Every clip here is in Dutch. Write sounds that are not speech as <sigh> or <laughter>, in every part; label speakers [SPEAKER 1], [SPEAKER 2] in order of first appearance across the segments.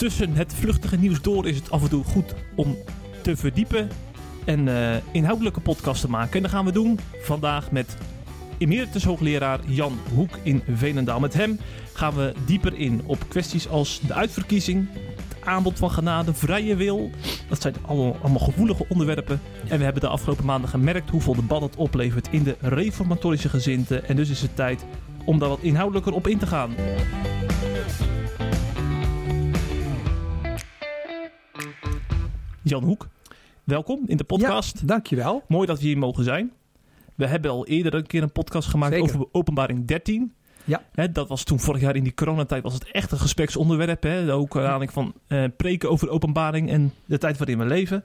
[SPEAKER 1] tussen het vluchtige nieuws door is het af en toe goed om te verdiepen en uh, inhoudelijke podcast te maken. En dat gaan we doen vandaag met emeritus hoogleraar Jan Hoek in Veenendaal. Met hem gaan we dieper in op kwesties als de uitverkiezing, het aanbod van genade, vrije wil. Dat zijn allemaal, allemaal gevoelige onderwerpen. En we hebben de afgelopen maanden gemerkt hoeveel debat het oplevert in de reformatorische gezinten. En dus is het tijd om daar wat inhoudelijker op in te gaan. Jan Hoek, welkom in de podcast.
[SPEAKER 2] Ja, dankjewel.
[SPEAKER 1] Mooi dat we hier mogen zijn. We hebben al eerder een keer een podcast gemaakt over openbaring 13.
[SPEAKER 2] Ja.
[SPEAKER 1] dat was toen vorig jaar in die coronatijd was het echt een gespreksonderwerp. Hè? Ook aanleiding van uh, preken over openbaring en de tijd waarin we leven.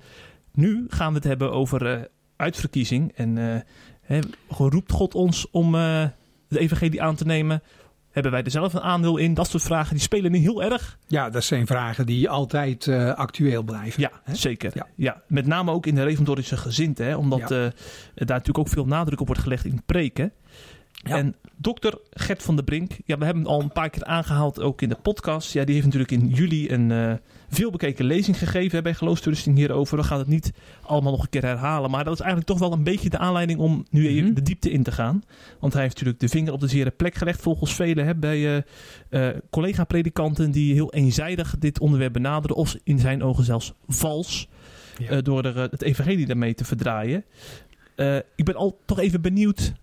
[SPEAKER 1] Nu gaan we het hebben over uh, uitverkiezing. En uh, roept God ons om de evangelie aan te nemen? Hebben wij er zelf een aandeel in? Dat soort vragen die spelen nu heel erg.
[SPEAKER 2] Ja, dat zijn vragen die altijd uh, actueel blijven.
[SPEAKER 1] Ja, hè? zeker. Ja. ja. met name ook in de reformatorische gezinten. Hè? Omdat ja. uh, daar natuurlijk ook veel nadruk op wordt gelegd in preken. Ja. En dokter Gert van der Brink, ja, we hebben hem al een paar keer aangehaald, ook in de podcast. Ja, die heeft natuurlijk in juli een uh, veelbekeken lezing gegeven hè, bij geloofstoerusting hierover. We gaan het niet allemaal nog een keer herhalen, maar dat is eigenlijk toch wel een beetje de aanleiding om nu even de diepte in te gaan. Want hij heeft natuurlijk de vinger op de zere plek gelegd, volgens velen, hè, bij uh, uh, collega-predikanten die heel eenzijdig dit onderwerp benaderen, of in zijn ogen zelfs vals, ja. door er, het evangelie daarmee te verdraaien. ik ben al toch even benieuwd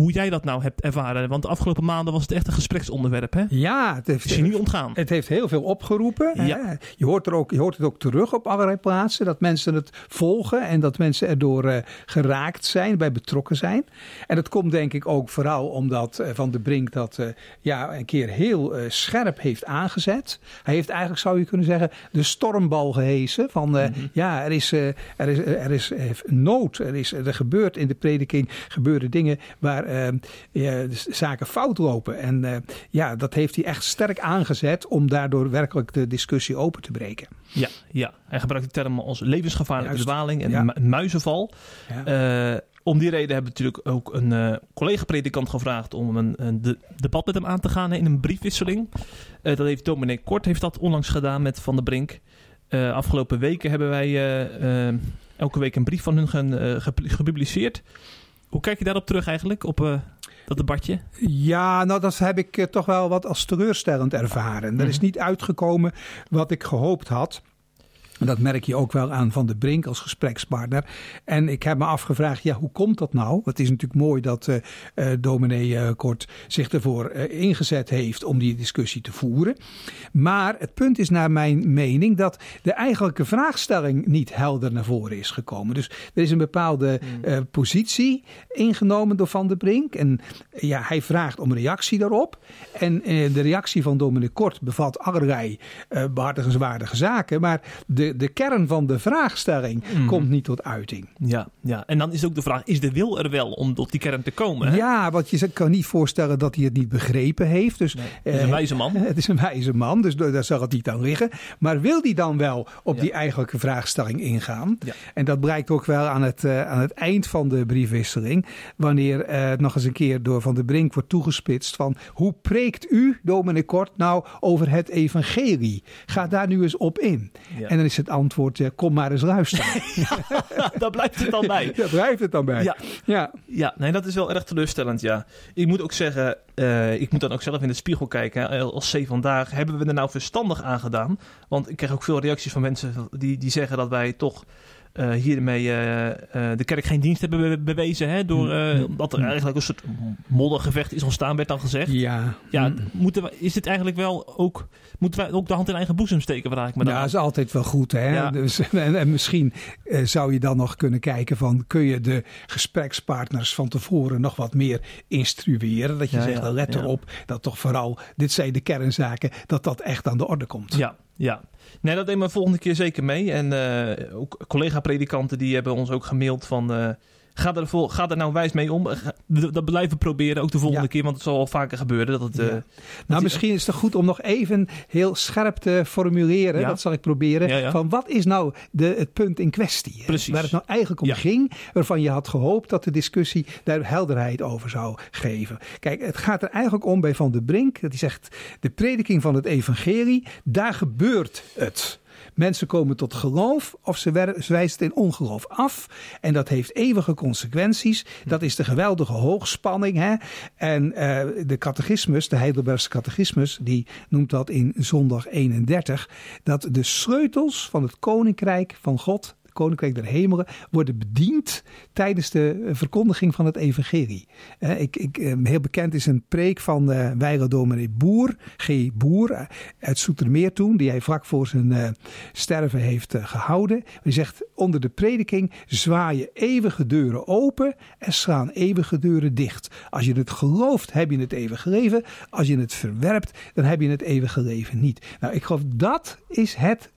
[SPEAKER 1] hoe jij dat nou hebt ervaren. Want de afgelopen maanden was het echt een gespreksonderwerp. Hè?
[SPEAKER 2] Ja, het heeft,
[SPEAKER 1] is je niet ontgaan.
[SPEAKER 2] Het heeft heel veel opgeroepen.
[SPEAKER 1] Ja.
[SPEAKER 2] Je, hoort er ook, je hoort het ook terug op allerlei plaatsen. Dat mensen het volgen en dat mensen erdoor uh, geraakt zijn, bij betrokken zijn. En dat komt denk ik ook vooral omdat uh, Van de Brink dat uh, ja, een keer heel scherp heeft aangezet. Hij heeft eigenlijk, zou je kunnen zeggen, de stormbal gehesen. Van mm-hmm. ja, er is, er is, er is nood. Er, is, er gebeurt in de prediking gebeuren dingen waar zaken fout lopen. En uh, ja, dat heeft hij echt sterk aangezet om daardoor werkelijk de discussie open te breken.
[SPEAKER 1] Ja, ja. hij gebruikt de termen als levensgevaarlijke dwaling en ja. muizenval. Ja. Uh, om die reden hebben we natuurlijk ook een uh, collega-predikant gevraagd om een, een de, debat met hem aan te gaan in een briefwisseling. Uh, dat heeft dominee Kort heeft dat onlangs gedaan met Van der Brink. Afgelopen weken hebben wij elke week een brief van hun gepubliceerd. Hoe kijk je daarop terug eigenlijk, op uh, dat debatje?
[SPEAKER 2] Ja, nou dat heb ik uh, toch wel wat als teleurstellend ervaren. Mm. Er is niet uitgekomen wat ik gehoopt had. En dat merk je ook wel aan Van de Brink als gesprekspartner. En ik heb me afgevraagd, ja, hoe komt dat nou? Het is natuurlijk mooi dat uh, dominee Kort zich ervoor ingezet heeft om die discussie te voeren. Maar het punt is naar mijn mening dat de eigenlijke vraagstelling niet helder naar voren is gekomen. Dus er is een bepaalde mm. positie ingenomen door Van de Brink. En ja, hij vraagt om reactie daarop. En de reactie van dominee Kort bevat allerlei behartigenswaardige zaken. Maar de de, kern van de vraagstelling mm. komt niet tot uiting.
[SPEAKER 1] Ja, ja, en dan is ook de vraag: is de wil er wel om tot die kern te komen? Hè?
[SPEAKER 2] Ja, want je kan niet voorstellen dat hij het niet begrepen heeft. Dus,
[SPEAKER 1] nee, het is een wijze man. <laughs>
[SPEAKER 2] Het is een wijze man, dus daar zal het niet aan liggen. Maar wil hij dan wel op ja. die eigenlijke vraagstelling ingaan?
[SPEAKER 1] Ja.
[SPEAKER 2] En dat blijkt ook wel aan het, uh, aan het eind van de briefwisseling. Wanneer uh, nog eens een keer door Van de Brink wordt toegespitst van hoe preekt u, dominee Kort, nou over het evangelie? Ga daar nu eens op in. Ja. En dan is het antwoord, ja, kom maar eens luisteren. <laughs>
[SPEAKER 1] ja, daar blijft het dan bij. <laughs>
[SPEAKER 2] Daar blijft het dan bij.
[SPEAKER 1] Ja, ja. ja nee, dat is wel erg teleurstellend, ja. Ik moet ook zeggen, uh, ik moet dan ook zelf in de spiegel kijken. Als C vandaag, hebben we er nou verstandig aan gedaan? Want ik krijg ook veel reacties van mensen die, die zeggen dat wij toch... Uh, hiermee uh, uh, de kerk geen dienst hebben be bewezen. Hè, door, dat er eigenlijk een soort moddergevecht is ontstaan, werd dan gezegd.
[SPEAKER 2] Ja.
[SPEAKER 1] ja moeten we, is dit eigenlijk wel ook. Moeten wij ook de hand in eigen boezem steken? Vraag ik me dan.
[SPEAKER 2] Ja, dat is altijd wel goed. Hè? Ja. Dus, <laughs> en, en misschien zou je dan nog kunnen kijken van. Kun je de gesprekspartners van tevoren nog wat meer instrueren? Dat je ja, zegt, ja, let erop dat toch vooral. Dit zijn de kernzaken. Dat dat echt aan de orde komt.
[SPEAKER 1] Ja, ja. Nee, dat nemen we volgende keer zeker mee. En uh, ook collega-predikanten die hebben ons ook gemaild van... Ga, er vol, ga er nou wijs mee om. Dat blijven proberen, ook de volgende keer, want het zal wel vaker gebeuren. Dat het, uh,
[SPEAKER 2] nou, misschien is het goed om nog even heel scherp te formuleren. Dat zal ik proberen. Van wat is nou de, het punt in kwestie?
[SPEAKER 1] Precies.
[SPEAKER 2] Waar het nou eigenlijk om ging, waarvan je had gehoopt dat de discussie daar helderheid over zou geven. Kijk, het gaat er eigenlijk om bij Van de Brink, dat hij zegt: de prediking van het evangelie, daar gebeurt het. Mensen komen tot geloof of ze wijzen in ongeloof af. En dat heeft eeuwige consequenties. Dat is de geweldige hoogspanning. Hè? En uh, de catechismus, de Heidelbergse catechismus, die noemt dat in zondag 31. Dat de sleutels van het koninkrijk van God koninkrijk der hemelen worden bediend tijdens de eh, verkondiging van het evangelie. ik, ik, eh, heel bekend is een preek van uh, Boer, G. Boer, uit Soetermeer toen, die hij vlak voor zijn sterven heeft gehouden. Hij zegt, onder de prediking zwaaien eeuwige deuren open en slaan eeuwige deuren dicht. Als je het gelooft, heb je het eeuwige leven. Als je het verwerpt, dan heb je het eeuwige leven niet. Nou, ik geloof dat is het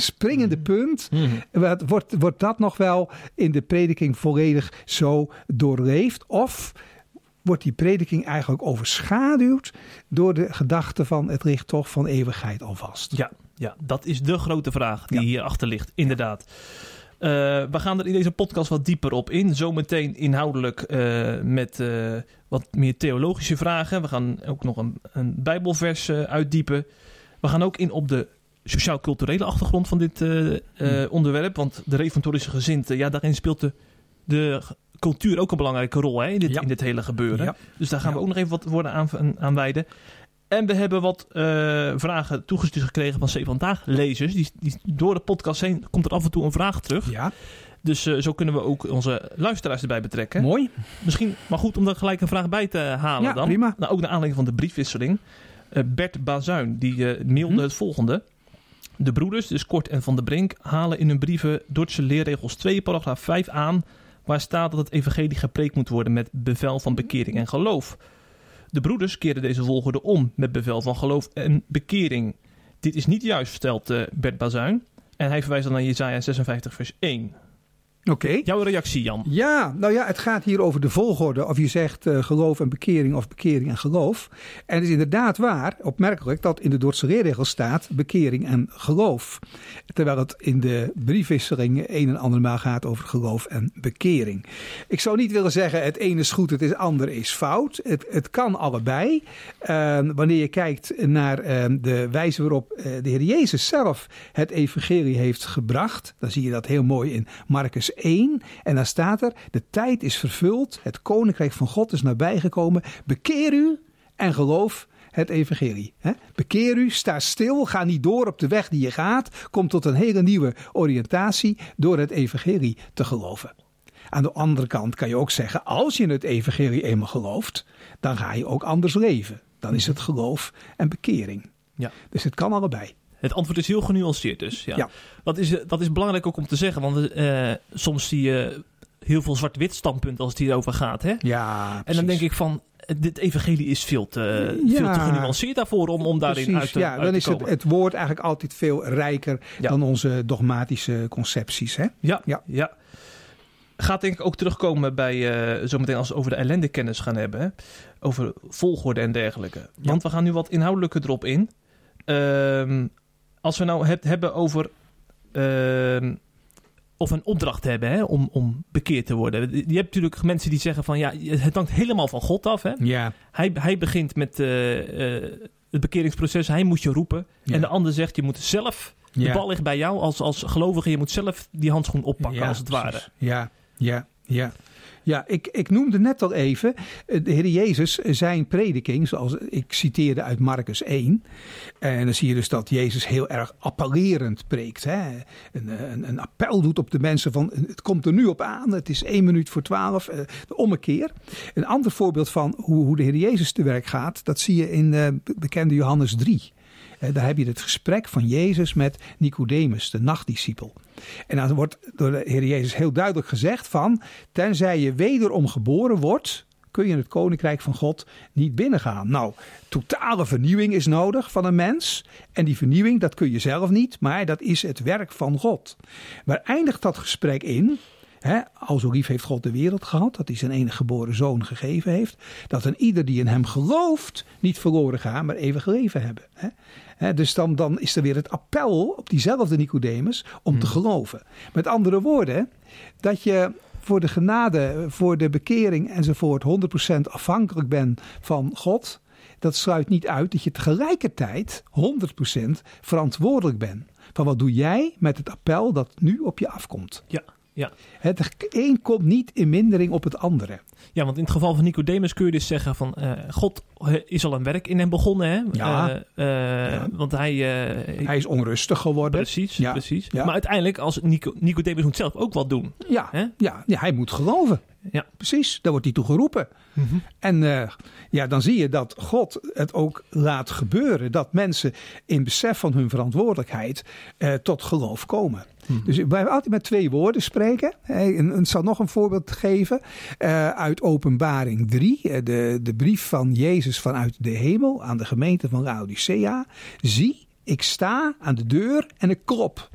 [SPEAKER 2] springende mm. punt. Mm. Wordt, wordt dat nog wel in de prediking volledig zo doorleefd? Of wordt die prediking eigenlijk overschaduwd door de gedachte van het ligt toch van eeuwigheid alvast?
[SPEAKER 1] Ja, ja dat is de grote vraag die ja. hierachter ligt, inderdaad. Uh, we gaan er in deze podcast wat dieper op in. Zometeen inhoudelijk uh, met uh, wat meer theologische vragen. We gaan ook nog een, een Bijbelvers uitdiepen. We gaan ook in op de sociaal-culturele achtergrond van dit uh, uh, onderwerp. Want de reformatorische gezinte, ja, daarin speelt de, de cultuur ook een belangrijke rol hè, in, dit, in dit hele gebeuren. Ja. Dus daar gaan we ook nog even wat woorden aan, aan wijden. En we hebben wat uh, vragen toegestuurd gekregen van C vandaag lezers. Die, die, door de podcast heen komt er af en toe een vraag terug.
[SPEAKER 2] Ja.
[SPEAKER 1] Dus uh, zo kunnen we ook onze luisteraars erbij betrekken.
[SPEAKER 2] Mooi.
[SPEAKER 1] Misschien maar goed om er gelijk een vraag bij te halen
[SPEAKER 2] ja,
[SPEAKER 1] dan.
[SPEAKER 2] prima.
[SPEAKER 1] Nou, ook naar aanleiding van de briefwisseling. Uh, Bert Bazuin, die mailde hm? het volgende. De broeders, dus Kort en Van der Brink, halen in hun brieven Dordtse leerregels 2, paragraaf 5 aan, waar staat dat het evangelie gepreekt moet worden met bevel van bekering en geloof. De broeders keren deze volgorde om met bevel van geloof en bekering. Dit is niet juist, vertelt uh, Bert Bazuin. En hij verwijst dan naar Jezaja 56 vers 1.
[SPEAKER 2] Oké.
[SPEAKER 1] Jouw reactie, Jan?
[SPEAKER 2] Ja, nou ja, het gaat hier over de volgorde. Of je zegt uh, geloof en bekering of bekering en geloof. En het is inderdaad waar, opmerkelijk, dat in de Dordtse leerregel staat bekering en geloof. Terwijl het in de briefwisseling een en ander maal gaat over geloof en bekering. Ik zou niet willen zeggen het ene is goed, het andere is fout. Het, het kan allebei. Uh, wanneer je kijkt naar uh, de wijze waarop uh, de Heer Jezus zelf het evangelie heeft gebracht. Dan zie je dat heel mooi in Marcus 1. En daar staat er: De tijd is vervuld, het koninkrijk van God is nabijgekomen. Bekeer u en geloof het evangelie. Bekeer u, sta stil, ga niet door op de weg die je gaat. Kom tot een hele nieuwe oriëntatie door het evangelie te geloven. Aan de andere kant kan je ook zeggen: als je het evangelie eenmaal gelooft, dan ga je ook anders leven. Dan is het geloof en bekering.
[SPEAKER 1] Ja.
[SPEAKER 2] Dus het kan allebei.
[SPEAKER 1] Het antwoord is heel genuanceerd dus. Ja. Dat, is, dat is belangrijk ook om te zeggen, want uh, soms zie je heel veel zwart-wit standpunten als het hierover gaat. Hè?
[SPEAKER 2] Ja,
[SPEAKER 1] en dan denk ik van, dit evangelie is veel te, ja, veel te genuanceerd daarvoor om, om daarin uit te
[SPEAKER 2] Ja, dan is het, het woord eigenlijk altijd veel rijker ja. dan onze dogmatische concepties. Hè?
[SPEAKER 1] Ja, ja. ja. Gaat denk ik ook terugkomen bij, uh, zometeen als we over de ellendekennis gaan hebben. Hè? Over volgorde en dergelijke. Want we gaan nu wat inhoudelijker erop in. Uh, als we nou het hebben over. Uh, of een opdracht hebben hè, om, om bekeerd te worden. Je hebt natuurlijk mensen die zeggen van ja, het hangt helemaal van God af. Hè?
[SPEAKER 2] Ja.
[SPEAKER 1] Hij, hij begint met uh, uh, het bekeringsproces, hij moet je roepen. Ja. En de ander zegt je moet zelf, de bal ligt bij jou als, als gelovige, je moet zelf die handschoen oppakken als het ware.
[SPEAKER 2] Ja, ja, ja. Ja, ik, ik noemde net al even eh, de Heer Jezus, zijn prediking, zoals ik citeerde uit Marcus 1. En dan zie je dus dat Jezus heel erg appellerend preekt. Hè? Een, een, een appel doet op de mensen van het komt er nu op aan, het is één minuut voor twaalf, eh, de ommekeer. Een ander voorbeeld van hoe, hoe de Heer Jezus te werk gaat, dat zie je in de bekende Johannes 3. Daar heb je het gesprek van Jezus met Nicodemus, de nachtdiscipel. En dan wordt door de Heer Jezus heel duidelijk gezegd van, tenzij je wederom geboren wordt, kun je het koninkrijk van God niet binnengaan. Nou, totale vernieuwing is nodig van een mens. En die vernieuwing, dat kun je zelf niet, maar dat is het werk van God. Waar eindigt dat gesprek in? Hè, al zo lief heeft God de wereld gehad, dat hij zijn enige geboren zoon gegeven heeft. Dat een ieder die in hem gelooft niet verloren gaat, maar eeuwig leven hebben. Dus dan, dan is er weer het appel op diezelfde Nicodemus om te
[SPEAKER 1] Hmm.
[SPEAKER 2] geloven. Met andere woorden, dat je voor de genade, voor de bekering enzovoort 100% afhankelijk bent van God. Dat sluit niet uit dat je tegelijkertijd 100% verantwoordelijk bent. Van wat doe jij met het appel dat nu op je afkomt?
[SPEAKER 1] Ja, ja.
[SPEAKER 2] Het een komt niet in mindering op het andere.
[SPEAKER 1] Ja, want in het geval van Nicodemus kun je dus zeggen van eh, God eh, is al een werk in hem begonnen. Hè?
[SPEAKER 2] Ja.
[SPEAKER 1] Eh,
[SPEAKER 2] Ja.
[SPEAKER 1] Want hij...
[SPEAKER 2] Hij is onrustig geworden.
[SPEAKER 1] Precies,
[SPEAKER 2] Ja.
[SPEAKER 1] precies. Maar uiteindelijk, als Nico, Nicodemus moet zelf ook wat doen.
[SPEAKER 2] Ja,
[SPEAKER 1] Hè?
[SPEAKER 2] ja, ja, hij moet geloven.
[SPEAKER 1] Ja.
[SPEAKER 2] Precies, daar wordt hij toe geroepen. En eh, ja, dan zie je dat God het ook laat gebeuren. Dat mensen in besef van hun verantwoordelijkheid eh, tot geloof komen. Dus wij hebben altijd met twee woorden spreken. En, ik zal nog een voorbeeld geven eh, uit Openbaring 3. eh, de, de brief van Jezus vanuit de hemel aan de gemeente van Laodicea. Zie, ik sta aan de deur en ik klop.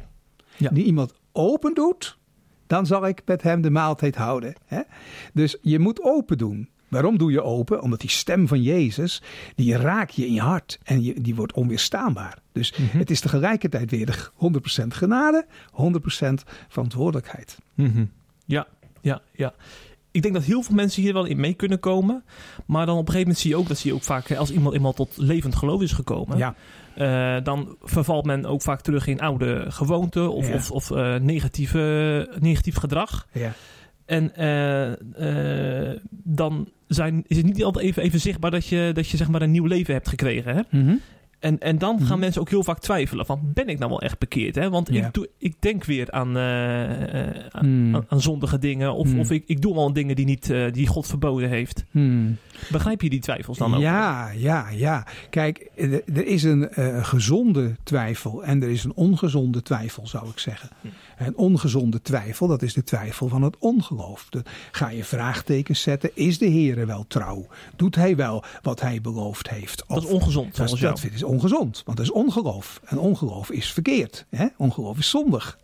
[SPEAKER 1] Ja.
[SPEAKER 2] Die iemand open doet, dan zal ik met hem de maaltijd houden. Hè? Dus je moet open doen. Waarom doe je open? Omdat die stem van Jezus, die raakt je in je hart en je, die wordt onweerstaanbaar. Dus het is tegelijkertijd weer de 100% genade, 100% verantwoordelijkheid.
[SPEAKER 1] Mhm. Ja, ja, ja. Ik denk dat heel veel mensen hier wel in mee kunnen komen. Maar dan op een gegeven moment zie je ook dat zie je ook vaak als iemand eenmaal tot levend geloof is gekomen.
[SPEAKER 2] Ja,
[SPEAKER 1] eh, dan vervalt men ook vaak terug in oude gewoonten of,
[SPEAKER 2] Ja.
[SPEAKER 1] of, of eh, negatieve, negatief gedrag.
[SPEAKER 2] ja.
[SPEAKER 1] En eh, eh, dan zijn, is het niet altijd even, even zichtbaar dat je, dat je zeg maar een nieuw leven hebt gekregen. Hè?
[SPEAKER 2] Mhm.
[SPEAKER 1] En, en dan gaan
[SPEAKER 2] Mhm.
[SPEAKER 1] mensen ook heel vaak twijfelen van ben ik nou wel echt bekeerd? Hè? Want ik, doe, ik denk weer aan, eh, aan,
[SPEAKER 2] Hmm.
[SPEAKER 1] aan, zondige dingen. Of,
[SPEAKER 2] Hmm.
[SPEAKER 1] of ik, ik doe al dingen die, niet, die God verboden heeft.
[SPEAKER 2] Hmm.
[SPEAKER 1] Begrijp je die twijfels dan ook?
[SPEAKER 2] Ja, ja, ja. Kijk, er er is een gezonde twijfel en er is een ongezonde twijfel, zou ik zeggen. Een ongezonde twijfel, dat is de twijfel van het ongeloof. De- ga je vraagtekens zetten, is de Heer wel trouw? Doet hij wel wat hij beloofd heeft?
[SPEAKER 1] Dat is ongezond
[SPEAKER 2] dat is ongezond, want dat is ongeloof. En ongeloof is verkeerd. Hè? Ongeloof is zondig.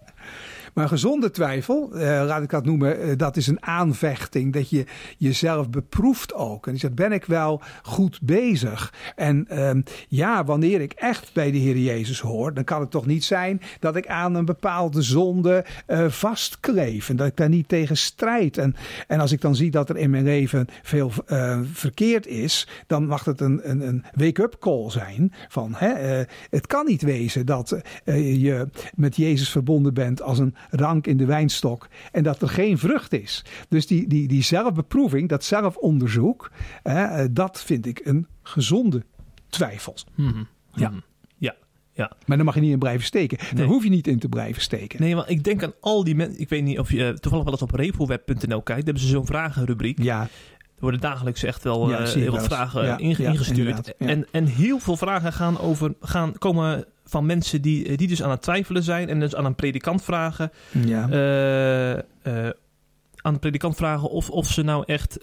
[SPEAKER 2] Maar gezonde twijfel, eh, laat ik dat noemen, eh, dat is een aanvechting dat je jezelf beproeft ook. En je zegt, ben ik wel goed bezig? En ehm, ja, wanneer ik echt bij de Heer Jezus hoor, dan kan het toch niet zijn dat ik aan een bepaalde zonde eh, vastkleef en dat ik daar niet tegen strijd. En, en als ik dan zie dat er in mijn leven veel eh, verkeerd is, dan mag het een, een, een wake-up call zijn van hè, het kan niet wezen dat je met Jezus verbonden bent als een rank in de wijnstok en dat er geen vrucht is. Dus die, die, die zelfbeproeving, dat zelfonderzoek, eh, eh, dat vind ik een gezonde twijfel.
[SPEAKER 1] Mhm.
[SPEAKER 2] Ja.
[SPEAKER 1] Ja, ja.
[SPEAKER 2] Maar daar mag je niet in blijven steken. Daar
[SPEAKER 1] Nee.
[SPEAKER 2] hoef je niet in te blijven steken.
[SPEAKER 1] Nee, maar ik denk aan al die mensen. Ik weet niet of je eh, toevallig wel eens op revelweb.nl kijkt. Daar hebben ze zo'n vragenrubriek.
[SPEAKER 2] Ja,
[SPEAKER 1] Er worden dagelijks echt wel
[SPEAKER 2] Ja,
[SPEAKER 1] eh, heel wat vragen
[SPEAKER 2] Ja,
[SPEAKER 1] ingestuurd.
[SPEAKER 2] ja.
[SPEAKER 1] En, en heel veel vragen gaan over, gaan, komen van mensen die, eh, die dus aan het twijfelen zijn. En dus aan een predikant vragen.
[SPEAKER 2] ja.
[SPEAKER 1] eh, eh, aan de predikant vragen of, of ze nou echt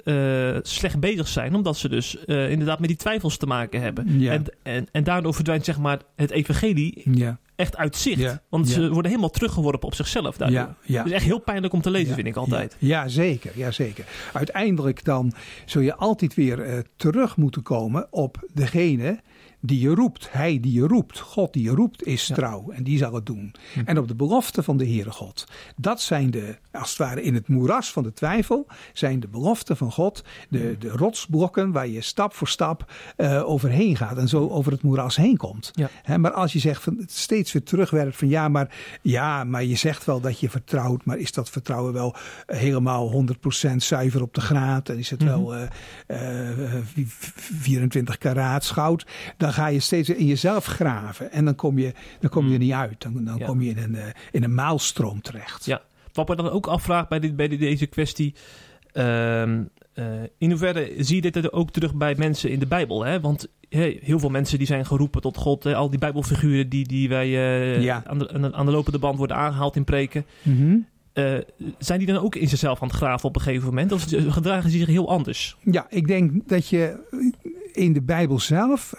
[SPEAKER 1] slecht bezig zijn. Omdat ze dus inderdaad met die twijfels te maken hebben.
[SPEAKER 2] Ja.
[SPEAKER 1] En, en, en daardoor verdwijnt zeg maar het evangelie
[SPEAKER 2] ja,
[SPEAKER 1] echt uit zicht. Want ze worden helemaal teruggeworpen op zichzelf daardoor. Het is echt heel pijnlijk om te lezen, vind ik altijd.
[SPEAKER 2] Ja, zeker, ja, zeker. Uiteindelijk dan zul je altijd weer terug moeten komen op degene die je roept. Hij die je roept, God die je roept, is
[SPEAKER 1] Ja.
[SPEAKER 2] trouw en die zal het doen.
[SPEAKER 1] Hm.
[SPEAKER 2] En op de belofte van de Heere God. Dat zijn de, als het ware in het moeras van de twijfel, zijn de beloften van God, de, de rotsblokken waar je stap voor stap eh, overheen gaat en zo over het moeras heen komt.
[SPEAKER 1] Ja.
[SPEAKER 2] Maar als je zegt van, steeds weer terugwerpt van ja maar, ja, maar je zegt wel dat je vertrouwt, maar is dat vertrouwen wel eh, helemaal 100% zuiver op de graad en is het
[SPEAKER 1] Mhm.
[SPEAKER 2] wel eh, eh, vi- 24 karaat goud, dan ga je steeds in jezelf graven en dan kom je, dan kom je er niet uit. Dan, dan.
[SPEAKER 1] Ja.
[SPEAKER 2] kom je in een, eh, in een maalstroom terecht.
[SPEAKER 1] Ja. Wat me dan ook afvraagt bij, dit, bij deze kwestie. ehm, eh, in hoeverre zie je dit er ook terug bij mensen in de Bijbel? Hè? Want heel veel mensen die zijn geroepen tot God. Hè? Al die Bijbelfiguren die, die wij eh,
[SPEAKER 2] Ja.
[SPEAKER 1] aan, de, aan de- lopende band worden aangehaald in preken.
[SPEAKER 2] Mhm.
[SPEAKER 1] zijn die dan ook in zichzelf aan het graven op een gegeven moment? Of gedragen ze zich heel anders?
[SPEAKER 2] Ja, ik denk dat je in de Bijbel zelf,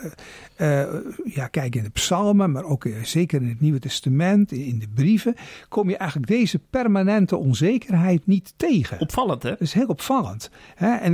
[SPEAKER 2] uh, ja, kijk in de psalmen, maar ook zeker in het Nieuwe Testament, in de brieven, kom je eigenlijk deze permanente onzekerheid niet tegen.
[SPEAKER 1] Opvallend, hè? Dat
[SPEAKER 2] is heel opvallend. Hè? En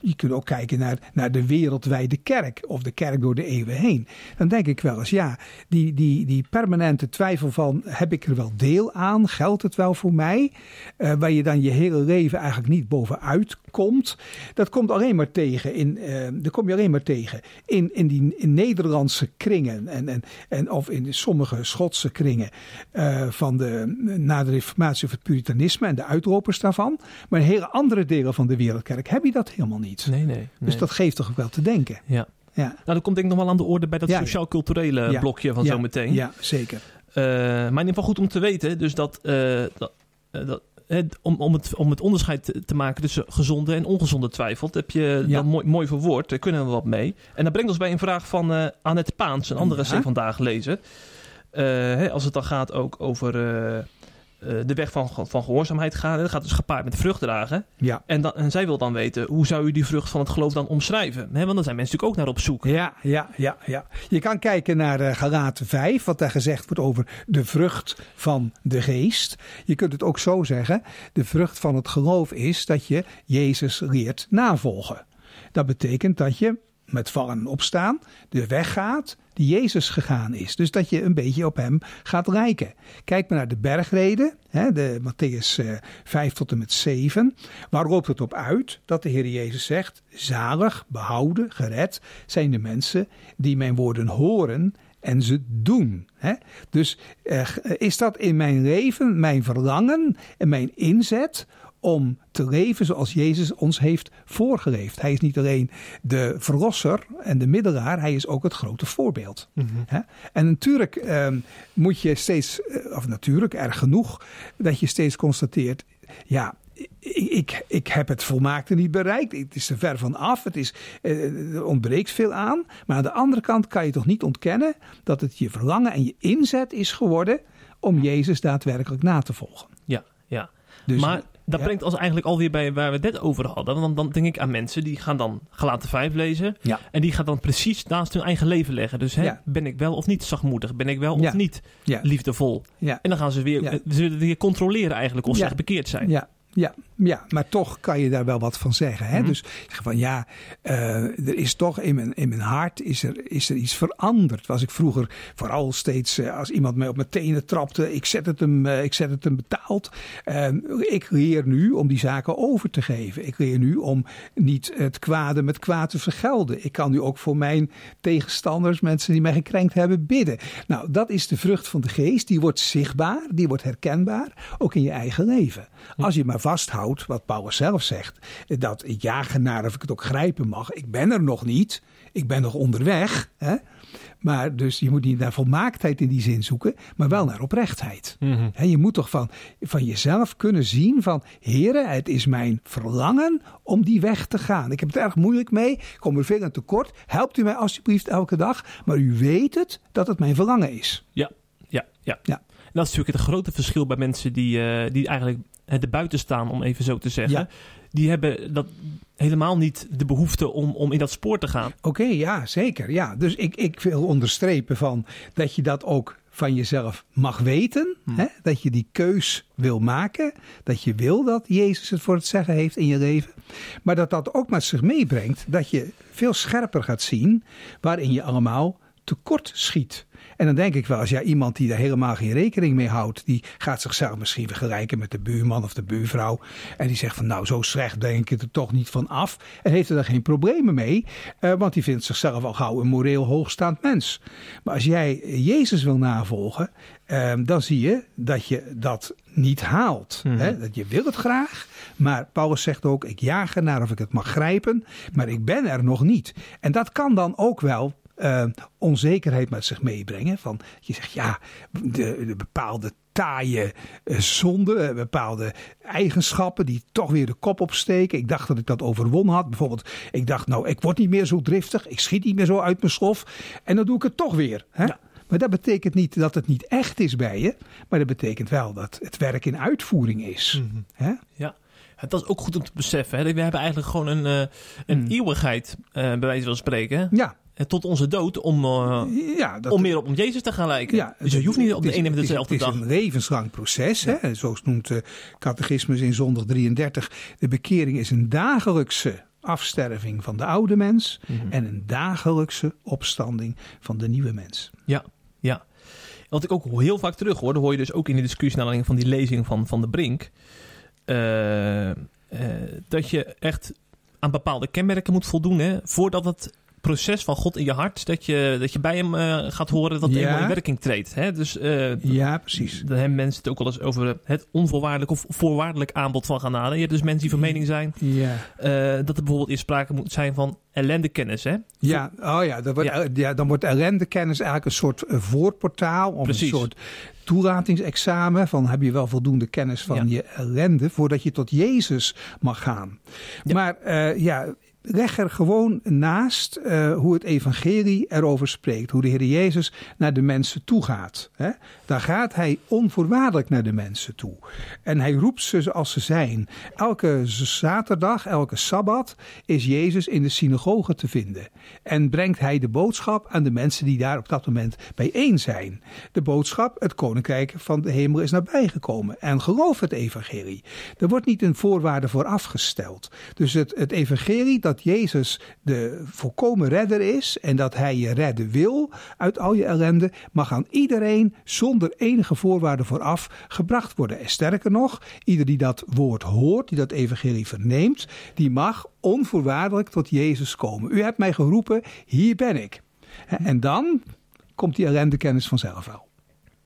[SPEAKER 2] je kunt ook kijken naar, naar de wereldwijde kerk of de kerk door de eeuwen heen. Dan denk ik wel eens, ja, die, die, die permanente twijfel van, heb ik er wel deel aan? Geldt het wel voor mij? Uh, waar je dan je hele leven eigenlijk niet bovenuit komt. Dat komt alleen maar tegen in, dat kom je alleen maar tegen in, in die in Nederlandse kringen en, en, en of in sommige Schotse kringen uh, van de, na de reformatie of het puritanisme en de uitropers daarvan. Maar in hele andere delen van de wereldkerk heb je dat helemaal niet.
[SPEAKER 1] Nee, nee, nee.
[SPEAKER 2] Dus dat geeft toch wel te denken.
[SPEAKER 1] Ja. Ja. Nou, dat komt denk ik nog wel aan de orde bij dat ja, sociaal-culturele ja. blokje van
[SPEAKER 2] ja.
[SPEAKER 1] zometeen.
[SPEAKER 2] Ja, zeker.
[SPEAKER 1] Uh, maar in ieder geval goed om te weten, dus dat, uh, dat, dat om, om, het, om het onderscheid te maken tussen gezonde en ongezonde twijfel. Heb je ja. dan mooi, mooi verwoord. Daar kunnen we wat mee. En dat brengt ons bij een vraag van uh, Annette Paans, een andere ja. vandaag lezer. Uh, hè, als het dan gaat ook over uh, de weg van, van gehoorzaamheid gaan. Dat gaat dus gepaard met vrucht dragen.
[SPEAKER 2] Ja.
[SPEAKER 1] En, dan, en zij wil dan weten, hoe zou u die vrucht van het geloof dan omschrijven? Hè, want dan zijn mensen natuurlijk ook naar op zoek.
[SPEAKER 2] Ja, ja, ja. ja. Je kan kijken naar uh, Galaten 5, wat daar gezegd wordt over de vrucht van de geest. Je kunt het ook zo zeggen, de vrucht van het geloof is dat je Jezus leert navolgen. Dat betekent dat je met vallen en opstaan de weg gaat die Jezus gegaan is. Dus dat je een beetje op hem gaat lijken. Kijk maar naar de bergreden, hè, de Matthäus 5 tot en met 7. Waar loopt het op uit dat de Heer Jezus zegt: Zalig, behouden, gered zijn de mensen die mijn woorden horen en ze doen. Hè? Dus eh, is dat in mijn leven mijn verlangen en mijn inzet om te leven zoals Jezus ons heeft voorgeleefd. Hij is niet alleen de verlosser en de middelaar, hij is ook het grote voorbeeld. Mm -hmm. En natuurlijk eh, moet je steeds, of natuurlijk erg genoeg, dat je steeds constateert, ja, ik, ik, heb het volmaakte niet bereikt. Het is er ver van af. Het is, er ontbreekt veel aan. Maar aan de andere kant kan je toch niet ontkennen dat het je verlangen en je inzet is geworden om Jezus daadwerkelijk na te volgen.
[SPEAKER 1] Ja, ja. Dus, maar dat ja. brengt ons eigenlijk alweer bij waar we het net over hadden. Want dan denk ik aan mensen die gaan dan gelaten vijf lezen.
[SPEAKER 2] Ja.
[SPEAKER 1] En die gaan dan precies naast hun eigen leven leggen. Dus hè, ja. ben ik wel of niet zachtmoedig? Ben ik wel of niet liefdevol? En dan gaan ze weer, ze weer controleren eigenlijk of ze echt bekeerd zijn.
[SPEAKER 2] Ja. Ja, ja, maar toch kan je daar wel wat van zeggen. Hè? Mm -hmm. Dus van ja, uh, er is toch in mijn, in mijn hart is er, is er iets veranderd. Was ik vroeger vooral steeds, uh, als iemand mij op mijn tenen trapte, ik zet het hem, uh, ik zet het hem betaald. ik leer nu om die zaken over te geven. Ik leer nu om niet het kwade met kwaad te vergelden. Ik kan nu ook voor mijn tegenstanders, mensen die mij gekrenkt hebben, bidden. Nou, dat is de vrucht van de geest. Die wordt zichtbaar, die wordt herkenbaar, ook in je eigen leven. Als je maar vasthoudt, wat Paulus zelf zegt, dat ik jagen naar of ik het ook grijpen mag. Ik ben er nog niet, ik ben nog onderweg. Hè? Maar dus je moet niet naar volmaaktheid in die zin zoeken, maar wel naar oprechtheid. Mm -hmm. He, je moet toch van, van jezelf kunnen zien van, heren, het is mijn verlangen om die weg te gaan. Ik heb het erg moeilijk mee, ik kom er veel aan tekort. Helpt u mij alsjeblieft elke dag, maar u weet het dat het mijn verlangen is.
[SPEAKER 1] Ja, ja, ja. ja. En dat is natuurlijk het grote verschil bij mensen die, uh, die eigenlijk er buiten staan, om even zo te zeggen. Ja. Die hebben dat helemaal niet de behoefte om, om in dat spoor te gaan.
[SPEAKER 2] Oké, okay, ja, zeker. Ja. Dus ik, ik wil onderstrepen van dat je dat ook van jezelf mag weten. Hmm. Hè? Dat je die keus wil maken. Dat je wil dat Jezus het voor het zeggen heeft in je leven. Maar dat dat ook met zich meebrengt dat je veel scherper gaat zien waarin je allemaal tekort schiet. En dan denk ik wel, als jij iemand die daar helemaal geen rekening mee houdt, die gaat zichzelf misschien vergelijken met de buurman of de buurvrouw. En die zegt van nou, zo slecht denk ik er toch niet van af. En heeft er daar geen problemen mee, uh, want die vindt zichzelf al gauw een moreel hoogstaand mens. Maar als jij Jezus wil navolgen, uh, dan zie je dat je dat niet haalt. Mm -hmm. hè? Dat je wil het graag, maar Paulus zegt ook: ik jaag ernaar of ik het mag grijpen, maar ik ben er nog niet. En dat kan dan ook wel uh, onzekerheid met zich meebrengen. Van je zegt ja, de, de bepaalde taaie uh, zonden, bepaalde eigenschappen die toch weer de kop opsteken. Ik dacht dat ik dat overwonnen had. Bijvoorbeeld, ik dacht nou, ik word niet meer zo driftig, ik schiet niet meer zo uit mijn slof. En dan doe ik het toch weer. Hè? Ja. Maar dat betekent niet dat het niet echt is bij je, maar dat betekent wel dat het werk in uitvoering is.
[SPEAKER 1] Mm -hmm. Hè? Ja. Dat is ook goed om te beseffen. Hè? We hebben eigenlijk gewoon een, uh, een hmm. eeuwigheid, uh, bij wijze van spreken.
[SPEAKER 2] Ja.
[SPEAKER 1] Tot onze dood om, uh, ja, dat, om meer op om Jezus te gaan lijken. Ja, dus je hoeft niet op de ene en dezelfde dag.
[SPEAKER 2] Het is een levenslang proces. Ja. Hè? Zoals noemt de catechismus in zondag 33. De bekering is een dagelijkse afsterving van de oude mens. Mm -hmm. En een dagelijkse opstanding van de nieuwe mens.
[SPEAKER 1] Ja, ja. Wat ik ook heel vaak terug hoor, dat hoor je dus ook in de discussie naar van die lezing van, van de Brink. Uh, uh, dat je echt aan bepaalde kenmerken moet voldoen hè, voordat het proces van God in je hart, dat je, dat je bij hem uh, gaat horen dat hij in werking treedt. Hè? Dus, uh,
[SPEAKER 2] ja, precies.
[SPEAKER 1] Dan hebben mensen het ook wel eens over het onvoorwaardelijk of voorwaardelijk aanbod van genade. Je hebt dus mensen die van mening zijn ja. uh, dat er bijvoorbeeld in sprake moet zijn van ellendekennis. Hè?
[SPEAKER 2] Ja, oh ja, dan wordt, ja. ja dan wordt ellendekennis eigenlijk een soort voorportaal of Precies. een soort toelatingsexamen. Van heb je wel voldoende kennis van je ellende voordat je tot Jezus mag gaan. Maar ja, leg er gewoon naast uh, hoe het evangelie erover spreekt. Hoe de Heer Jezus naar de mensen toe gaat. Hè? Daar gaat hij onvoorwaardelijk naar de mensen toe. En hij roept ze zoals ze zijn. Elke zaterdag, elke sabbat is Jezus in de synagoge te vinden. En brengt hij de boodschap aan de mensen die daar op dat moment bijeen zijn. De boodschap, het koninkrijk van de hemel is nabijgekomen. En geloof het evangelie. Er wordt niet een voorwaarde voor afgesteld. Dus het, het evangelie dat Jezus de volkomen redder is en dat hij je redden wil uit al je ellende, mag aan iedereen zonder enige voorwaarde vooraf gebracht worden. En sterker nog, ieder die dat woord hoort, die dat evangelie verneemt, die mag onvoorwaardelijk tot Jezus komen. U hebt mij geroepen, hier ben ik. En dan komt die ellendekennis vanzelf wel.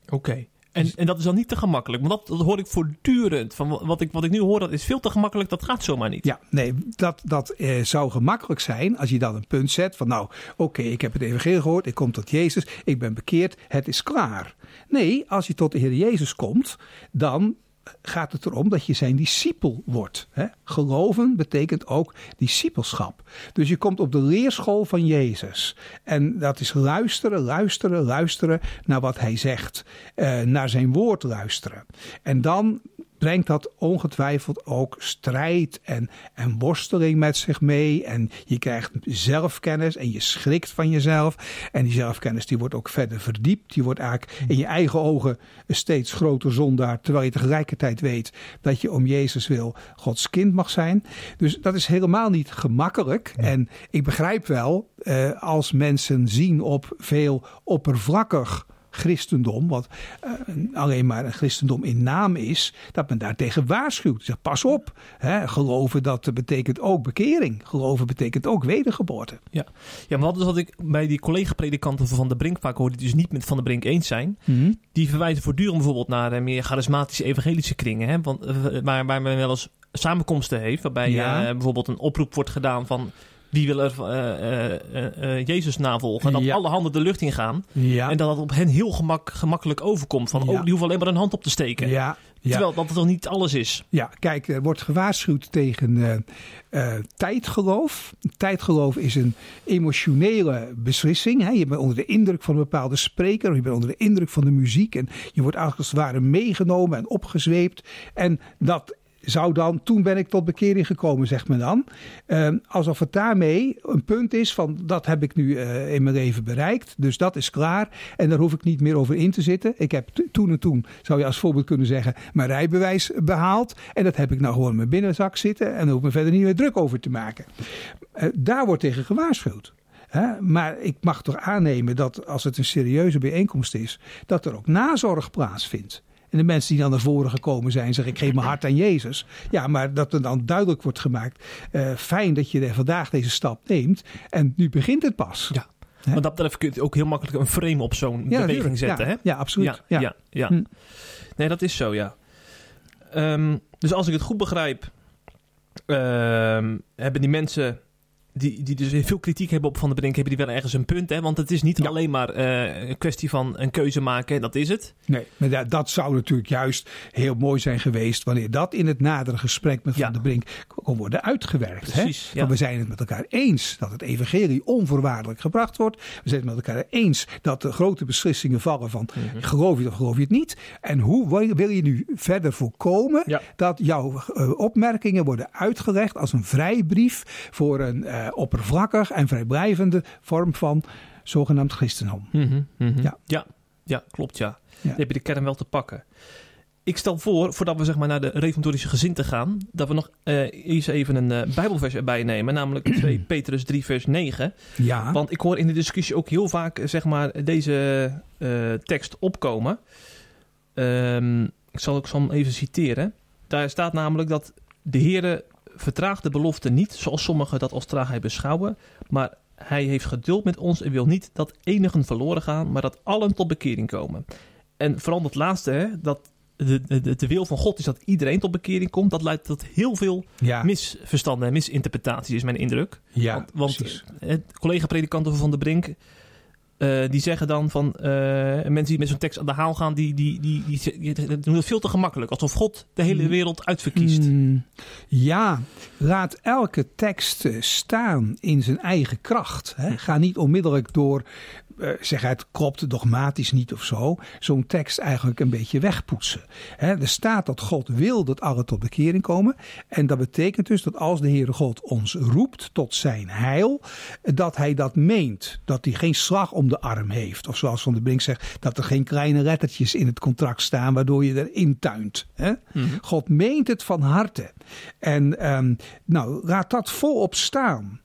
[SPEAKER 1] Oké. En, dus- en dat is dan niet te gemakkelijk. Want dat, dat hoor ik voortdurend. Van wat, ik, wat ik nu hoor, dat is veel te gemakkelijk. Dat gaat zomaar niet.
[SPEAKER 2] Ja, nee, dat, dat eh, zou gemakkelijk zijn als je dan een punt zet van nou, oké, ik heb het evangelie gehoord. Ik kom tot Jezus. Ik ben bekeerd. Het is klaar. Nee, als je tot de Heer Jezus komt, dan gaat het erom dat je zijn discipel wordt. Hè? Geloven betekent ook discipelschap. Dus je komt op de leerschool van Jezus. En dat is luisteren, luisteren, luisteren naar wat hij zegt. Uh, naar zijn woord luisteren. En dan brengt dat ongetwijfeld ook strijd en, en worsteling met zich mee. En je krijgt zelfkennis en je schrikt van jezelf. En die zelfkennis die wordt ook verder verdiept. Die wordt eigenlijk in je eigen ogen een steeds groter zondaar. Terwijl je tegelijkertijd weet dat je om Jezus wil Gods kind mag zijn. Dus dat is helemaal niet gemakkelijk. En ik begrijp wel eh, als mensen zien op veel oppervlakkig christendom, wat uh, alleen maar een christendom in naam is, dat men daartegen waarschuwt. Zeg, pas op, hè, geloven dat betekent ook bekering. Geloven betekent ook wedergeboorte.
[SPEAKER 1] Ja, ja maar wat is wat ik bij die collega-predikanten van de Brink vaak hoor, die dus niet met Van de Brink eens zijn, mhm. die verwijzen voortdurend bijvoorbeeld naar uh, meer charismatische evangelische kringen, hè, want, uh, waar, waar men wel eens samenkomsten heeft, waarbij ja. bijvoorbeeld een oproep wordt gedaan van wie wil er uh, uh, Jezus navolgen. Dat alle handen de lucht in gaan. Ja. En dat het op hen heel gemak, gemakkelijk overkomt. Van, oh, die hoeven alleen maar een hand op te steken. Ja. Terwijl dat het nog niet alles is.
[SPEAKER 2] Ja, kijk, er wordt gewaarschuwd tegen tijdgeloof. Tijdgeloof is een emotionele beslissing. Hè. Je bent onder de indruk van een bepaalde spreker. Je bent onder de indruk van de muziek. En je wordt eigenlijk als het ware meegenomen en opgezweept. En dat zou dan, toen ben ik tot bekering gekomen, zegt men dan. Uh, alsof het daarmee een punt is van dat heb ik nu uh, in mijn leven bereikt. Dus dat is klaar. En daar hoef ik niet meer over in te zitten. Ik heb toen en toen, zou je als voorbeeld kunnen zeggen, mijn rijbewijs behaald. En dat heb ik nou gewoon in mijn binnenzak zitten. En daar hoef ik me verder niet meer druk over te maken. Uh, daar wordt tegen gewaarschuwd. Maar ik mag toch aannemen dat als het een serieuze bijeenkomst is, dat er ook nazorg plaatsvindt. En de mensen die dan naar voren gekomen zijn, zeggen ik geef mijn hart aan Jezus. Ja, maar dat er dan duidelijk wordt gemaakt, uh, fijn dat je vandaag deze stap neemt. En nu begint het pas.
[SPEAKER 1] Ja. Want dat betreft kun je ook heel makkelijk een frame op zo'n ja, beweging zetten.
[SPEAKER 2] Ja,
[SPEAKER 1] hè?
[SPEAKER 2] ja absoluut. Ja,
[SPEAKER 1] ja. ja, hm. Nee, dat is zo, ja. Um, dus als ik het goed begrijp, um, hebben die mensen die, die dus veel kritiek hebben op Van der Brink, hebben die wel ergens een punt. Hè? Want het is niet alleen maar uh, een kwestie van een keuze maken, dat is het.
[SPEAKER 2] Nee, maar dat, dat, zou natuurlijk juist heel mooi zijn geweest wanneer dat in het nadere gesprek met Van der Brink kon worden uitgewerkt. Precies, hè? Want we zijn het met elkaar eens dat het evangelie onvoorwaardelijk gebracht wordt. We zijn het met elkaar eens dat de grote beslissingen vallen van mm geloof je of geloof je het niet. En hoe wil je nu verder voorkomen dat jouw uh, opmerkingen worden uitgelegd als een vrijbrief voor een uh, oppervlakkig en vrijblijvende vorm van zogenaamd christendom.
[SPEAKER 1] Mm -hmm, ja. Ja, ja, klopt ja. ja. Dan heb je de kern wel te pakken. Ik stel voor, voordat we zeg maar naar de reformatorische gezin gaan, dat we nog uh, eens even een uh, bijbelvers erbij nemen, namelijk 2 <clears throat> Petrus 3 vers 9. Ja. Want ik hoor in de discussie ook heel vaak zeg maar deze uh, tekst opkomen. Um, ik zal ook hem even citeren. Daar staat namelijk dat de Heere vertraagt de belofte niet, zoals sommigen dat als traagheid beschouwen, maar hij heeft geduld met ons en wil niet dat enigen verloren gaan, maar dat allen tot bekering komen. En vooral dat laatste, hè, dat de, de, de, wil van God is dat iedereen tot bekering komt. Dat leidt tot heel veel misverstanden en misinterpretaties, is mijn indruk.
[SPEAKER 2] Ja,
[SPEAKER 1] want, want collega-predikanten van de Brink uh, die zeggen dan van uh, mensen die met zo'n tekst aan de haal gaan, die, die, die, die, doen het veel te gemakkelijk. Alsof God de hele mm. wereld uitverkiest. Mm,
[SPEAKER 2] ja, laat elke tekst staan in zijn eigen kracht. Hè. Ga niet onmiddellijk door uh, zeg het klopt dogmatisch niet of zo, zo'n tekst eigenlijk een beetje wegpoetsen. er staat dat God wil dat alle tot bekering komen. En dat betekent dus dat als de Heere God ons roept tot zijn heil, dat hij dat meent. Dat hij geen slag om de arm heeft. Of zoals Van der Brink zegt, dat er geen kleine lettertjes in het contract staan waardoor je erin tuint. Mm God meent het van harte. En um, nou, laat dat volop staan.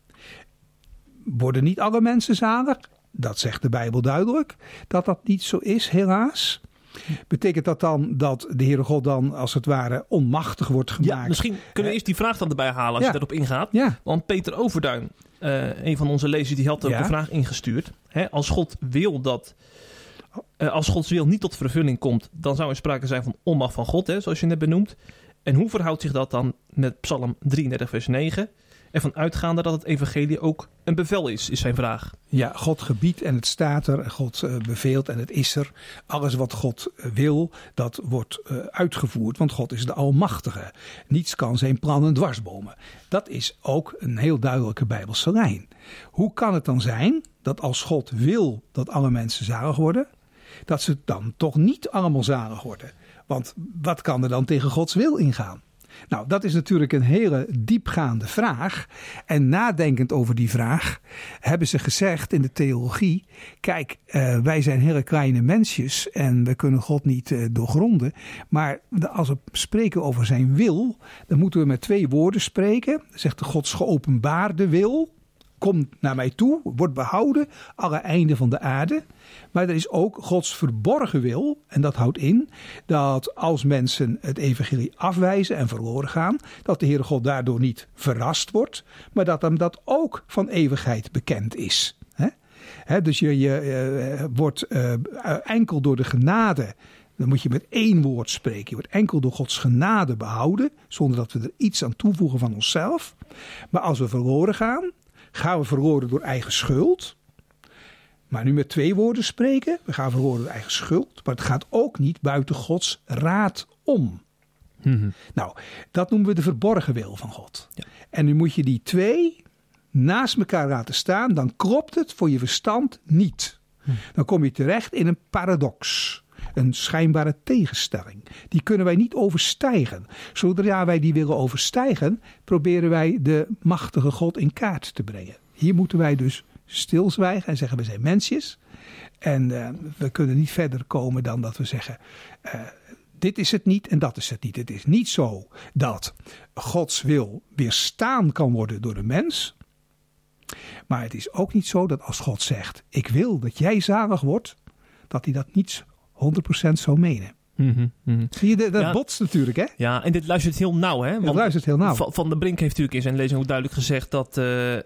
[SPEAKER 2] Worden niet alle mensen zalig? Dat zegt de Bijbel duidelijk, dat dat niet zo is, helaas. Betekent dat dan dat de Heere God dan als het ware onmachtig wordt gemaakt? Ja,
[SPEAKER 1] misschien kunnen we eerst die vraag dan erbij halen als je erop ingaat.
[SPEAKER 2] Ja.
[SPEAKER 1] Want Peter Overduin, uh, een van onze lezers, die had ook de vraag ingestuurd. Hè, als God wil dat, uh, als Gods wil niet tot vervulling komt, dan zou er sprake zijn van onmacht van God, hè, zoals je net benoemt. En hoe verhoudt zich dat dan met Psalm 33, vers 9? Ervan uitgaande dat het evangelie ook een bevel is, is zijn vraag.
[SPEAKER 2] Ja, God gebiedt en het staat er, God uh, beveelt en het is er. Alles wat God eh, wil, dat wordt uh, uitgevoerd, want God is de Almachtige. Niets kan zijn plannen dwarsbomen. Dat is ook een heel duidelijke Bijbelse lijn. Hoe kan het dan zijn dat als God wil dat alle mensen zalig worden, dat ze dan toch niet allemaal zalig worden? Want wat kan er dan tegen Gods wil ingaan? Nou, dat is natuurlijk een hele diepgaande vraag. En nadenkend over die vraag hebben ze gezegd in de theologie: kijk, uh, wij zijn hele kleine mensjes en we kunnen God niet uh, doorgronden. Maar als we spreken over zijn wil, dan moeten we met twee woorden spreken. Zegt de Gods geopenbaarde wil. Kom naar mij toe, wordt behouden, alle einden van de aarde. Maar er is ook Gods verborgen wil. En dat houdt in dat als mensen het evangelie afwijzen en verloren gaan, dat de Heere God daardoor niet verrast wordt, maar dat hem dat ook van eeuwigheid bekend is. dus je, je uh, wordt uh, enkel door de genade dan moet je met één woord spreken. Je wordt enkel door Gods genade behouden, zonder dat we er iets aan toevoegen van onszelf. Maar als we verloren gaan, gaan we verloren door eigen schuld. Maar nu met twee woorden spreken. We gaan verhoren de eigen schuld. Maar het gaat ook niet buiten Gods raad om. Mhm. Nou, dat noemen we de verborgen wil van God. Ja. En nu moet je die twee naast elkaar laten staan. Dan klopt het voor je verstand niet. Mhm. Dan kom je terecht in een paradox. Een schijnbare tegenstelling. Die kunnen wij niet overstijgen. Zodra wij die willen overstijgen, proberen wij de machtige God in kaart te brengen. Hier moeten wij dus stilzwijgen en zeggen we zijn mensjes. En uh, we kunnen niet verder komen dan dat we zeggen, uh, dit is het niet en dat is het niet. Het is niet zo dat Gods wil weerstaan kan worden door de mens. Maar het is ook niet zo dat als God zegt, ik wil dat jij zalig wordt, dat hij dat niet 100% zou menen. Mm -hmm, Zie je, dat ja, botst natuurlijk, hè?
[SPEAKER 1] Ja, en dit luistert heel nauw, hè?
[SPEAKER 2] Want luistert heel nauw.
[SPEAKER 1] Van, de Brink heeft natuurlijk in zijn lezing ook duidelijk gezegd dat uh, uh,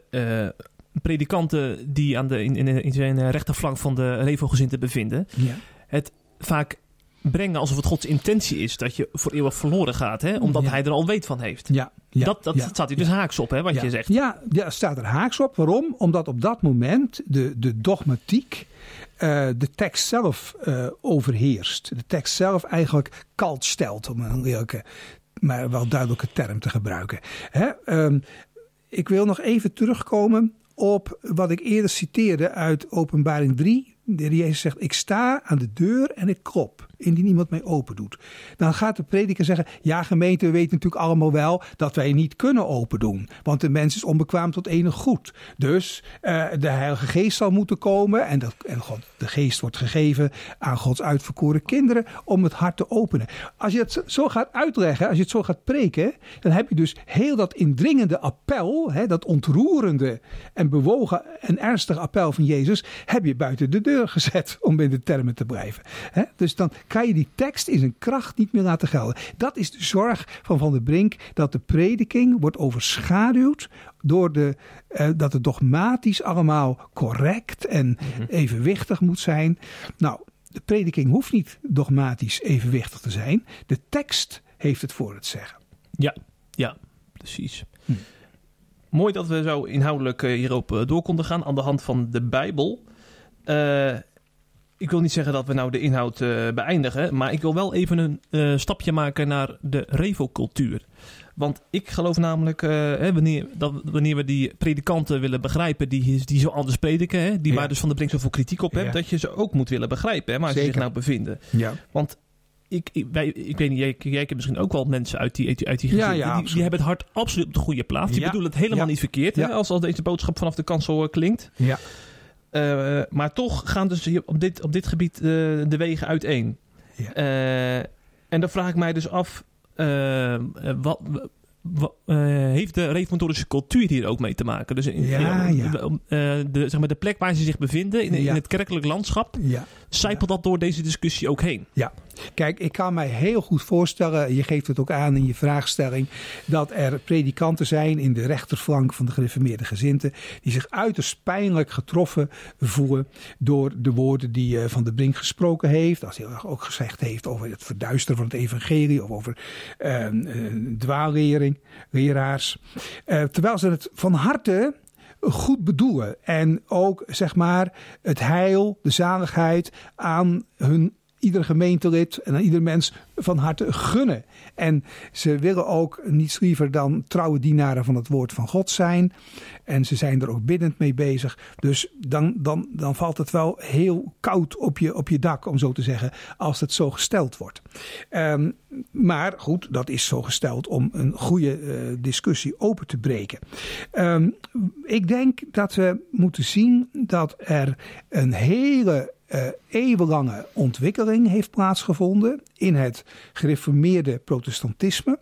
[SPEAKER 1] predikanten die aan de, in, in, in zijn rechterflank van de Revo-gezinten bevinden, ja. het vaak brengen alsof het Gods intentie is dat je voor eeuwig verloren gaat, hè? omdat hij er al weet van heeft.
[SPEAKER 2] Ja, ja,
[SPEAKER 1] dat dat staat hij dus haaks op, hè, wat je zegt.
[SPEAKER 2] Ja, ja, staat er haaks op. Waarom? Omdat op dat moment de, de dogmatiek uh, de tekst zelf uh, overheerst. De tekst zelf eigenlijk kalt stelt, om een leuke, maar wel duidelijke term te gebruiken. Hè? Um, ik wil nog even terugkomen op wat ik eerder citeerde uit Openbaring 3. De Jezus zegt: Ik sta aan de deur en ik klop indien iemand mij open doet. Dan gaat de prediker zeggen: Ja, gemeente, we weten natuurlijk allemaal wel dat wij niet kunnen open doen. Want de mens is onbekwaam tot enig goed. Dus uh, de Heilige Geest zal moeten komen. En, dat, en God, de Geest wordt gegeven aan Gods uitverkoren kinderen om het hart te openen. Als je het zo gaat uitleggen, als je het zo gaat preken, dan heb je dus heel dat indringende appel, hè, dat ontroerende en bewogen en ernstige appel van Jezus, heb je buiten de deur gezet, om in de termen te blijven. Hè? Dus dan kan je die tekst in zijn kracht niet meer laten gelden. Dat is de zorg van Van der Brink, dat de prediking wordt overschaduwd door de, eh, dat het dogmatisch allemaal correct en mhm. evenwichtig moet zijn. Nou, de prediking hoeft niet dogmatisch evenwichtig te zijn. De tekst heeft het voor het zeggen.
[SPEAKER 1] Ja, ja, precies. Hm. Mooi dat we zo inhoudelijk eh, hierop eh, door konden gaan aan de hand van de Bijbel. Uh, ik wil niet zeggen dat we nou de inhoud uh, beëindigen, maar ik wil wel even een uh, stapje maken naar de revocultuur. Want ik geloof namelijk, uh, hè, wanneer, dat, wanneer we die predikanten willen begrijpen die, die zo anders prediken, hè, die ja. waar dus Van de Brink zoveel kritiek op hebt, ja. dat je ze ook moet willen begrijpen, hè, waar Zeker. ze zich nou bevinden.
[SPEAKER 2] Ja.
[SPEAKER 1] Want ik, ik, wij, ik weet niet, jij, jij kent misschien ook wel mensen uit die, uit die gezin. Ja, ja, die, die, hebben het hart absoluut op de goede plaats. Die bedoelen het helemaal niet verkeerd, hè, als, als deze boodschap vanaf de kansel klinkt.
[SPEAKER 2] Ja.
[SPEAKER 1] Uh, maar toch gaan dus op dit, op dit gebied uh, de wegen uiteen. Ja. Uh, en dan vraag ik mij dus af, wat, heeft de reformatorische cultuur hier ook mee te maken? Dus in,
[SPEAKER 2] ja, ja.
[SPEAKER 1] De, zeg maar de plek waar ze zich bevinden, in, in het kerkelijk landschap,
[SPEAKER 2] ja.
[SPEAKER 1] zijpelt dat door deze discussie ook heen?
[SPEAKER 2] Ja, kijk, ik kan mij heel goed voorstellen, je geeft het ook aan in je vraagstelling, dat er predikanten zijn in de rechterflank van de gereformeerde gezinten, die zich uiterst pijnlijk getroffen voelen door de woorden die Van de Brink gesproken heeft, als hij ook gezegd heeft over het verduisteren van het evangelie of over uh, leraars. Uh, terwijl ze het van harte goed bedoelen. En ook zeg maar het heil, de zaligheid aan hun ieder gemeentelid en aan ieder mens van harte gunnen. En ze willen ook niets liever dan trouwe dienaren van het woord van God zijn. En ze zijn er ook biddend mee bezig. Dus dan, dan, dan valt het wel heel koud op je, op je dak, om zo te zeggen, als het zo gesteld wordt. Um, maar goed, dat is zo gesteld om een goede uh, discussie open te breken. Um, ik denk dat we moeten zien dat er een hele uh, eeuwenlange ontwikkeling heeft plaatsgevonden in het gereformeerde protestantisme.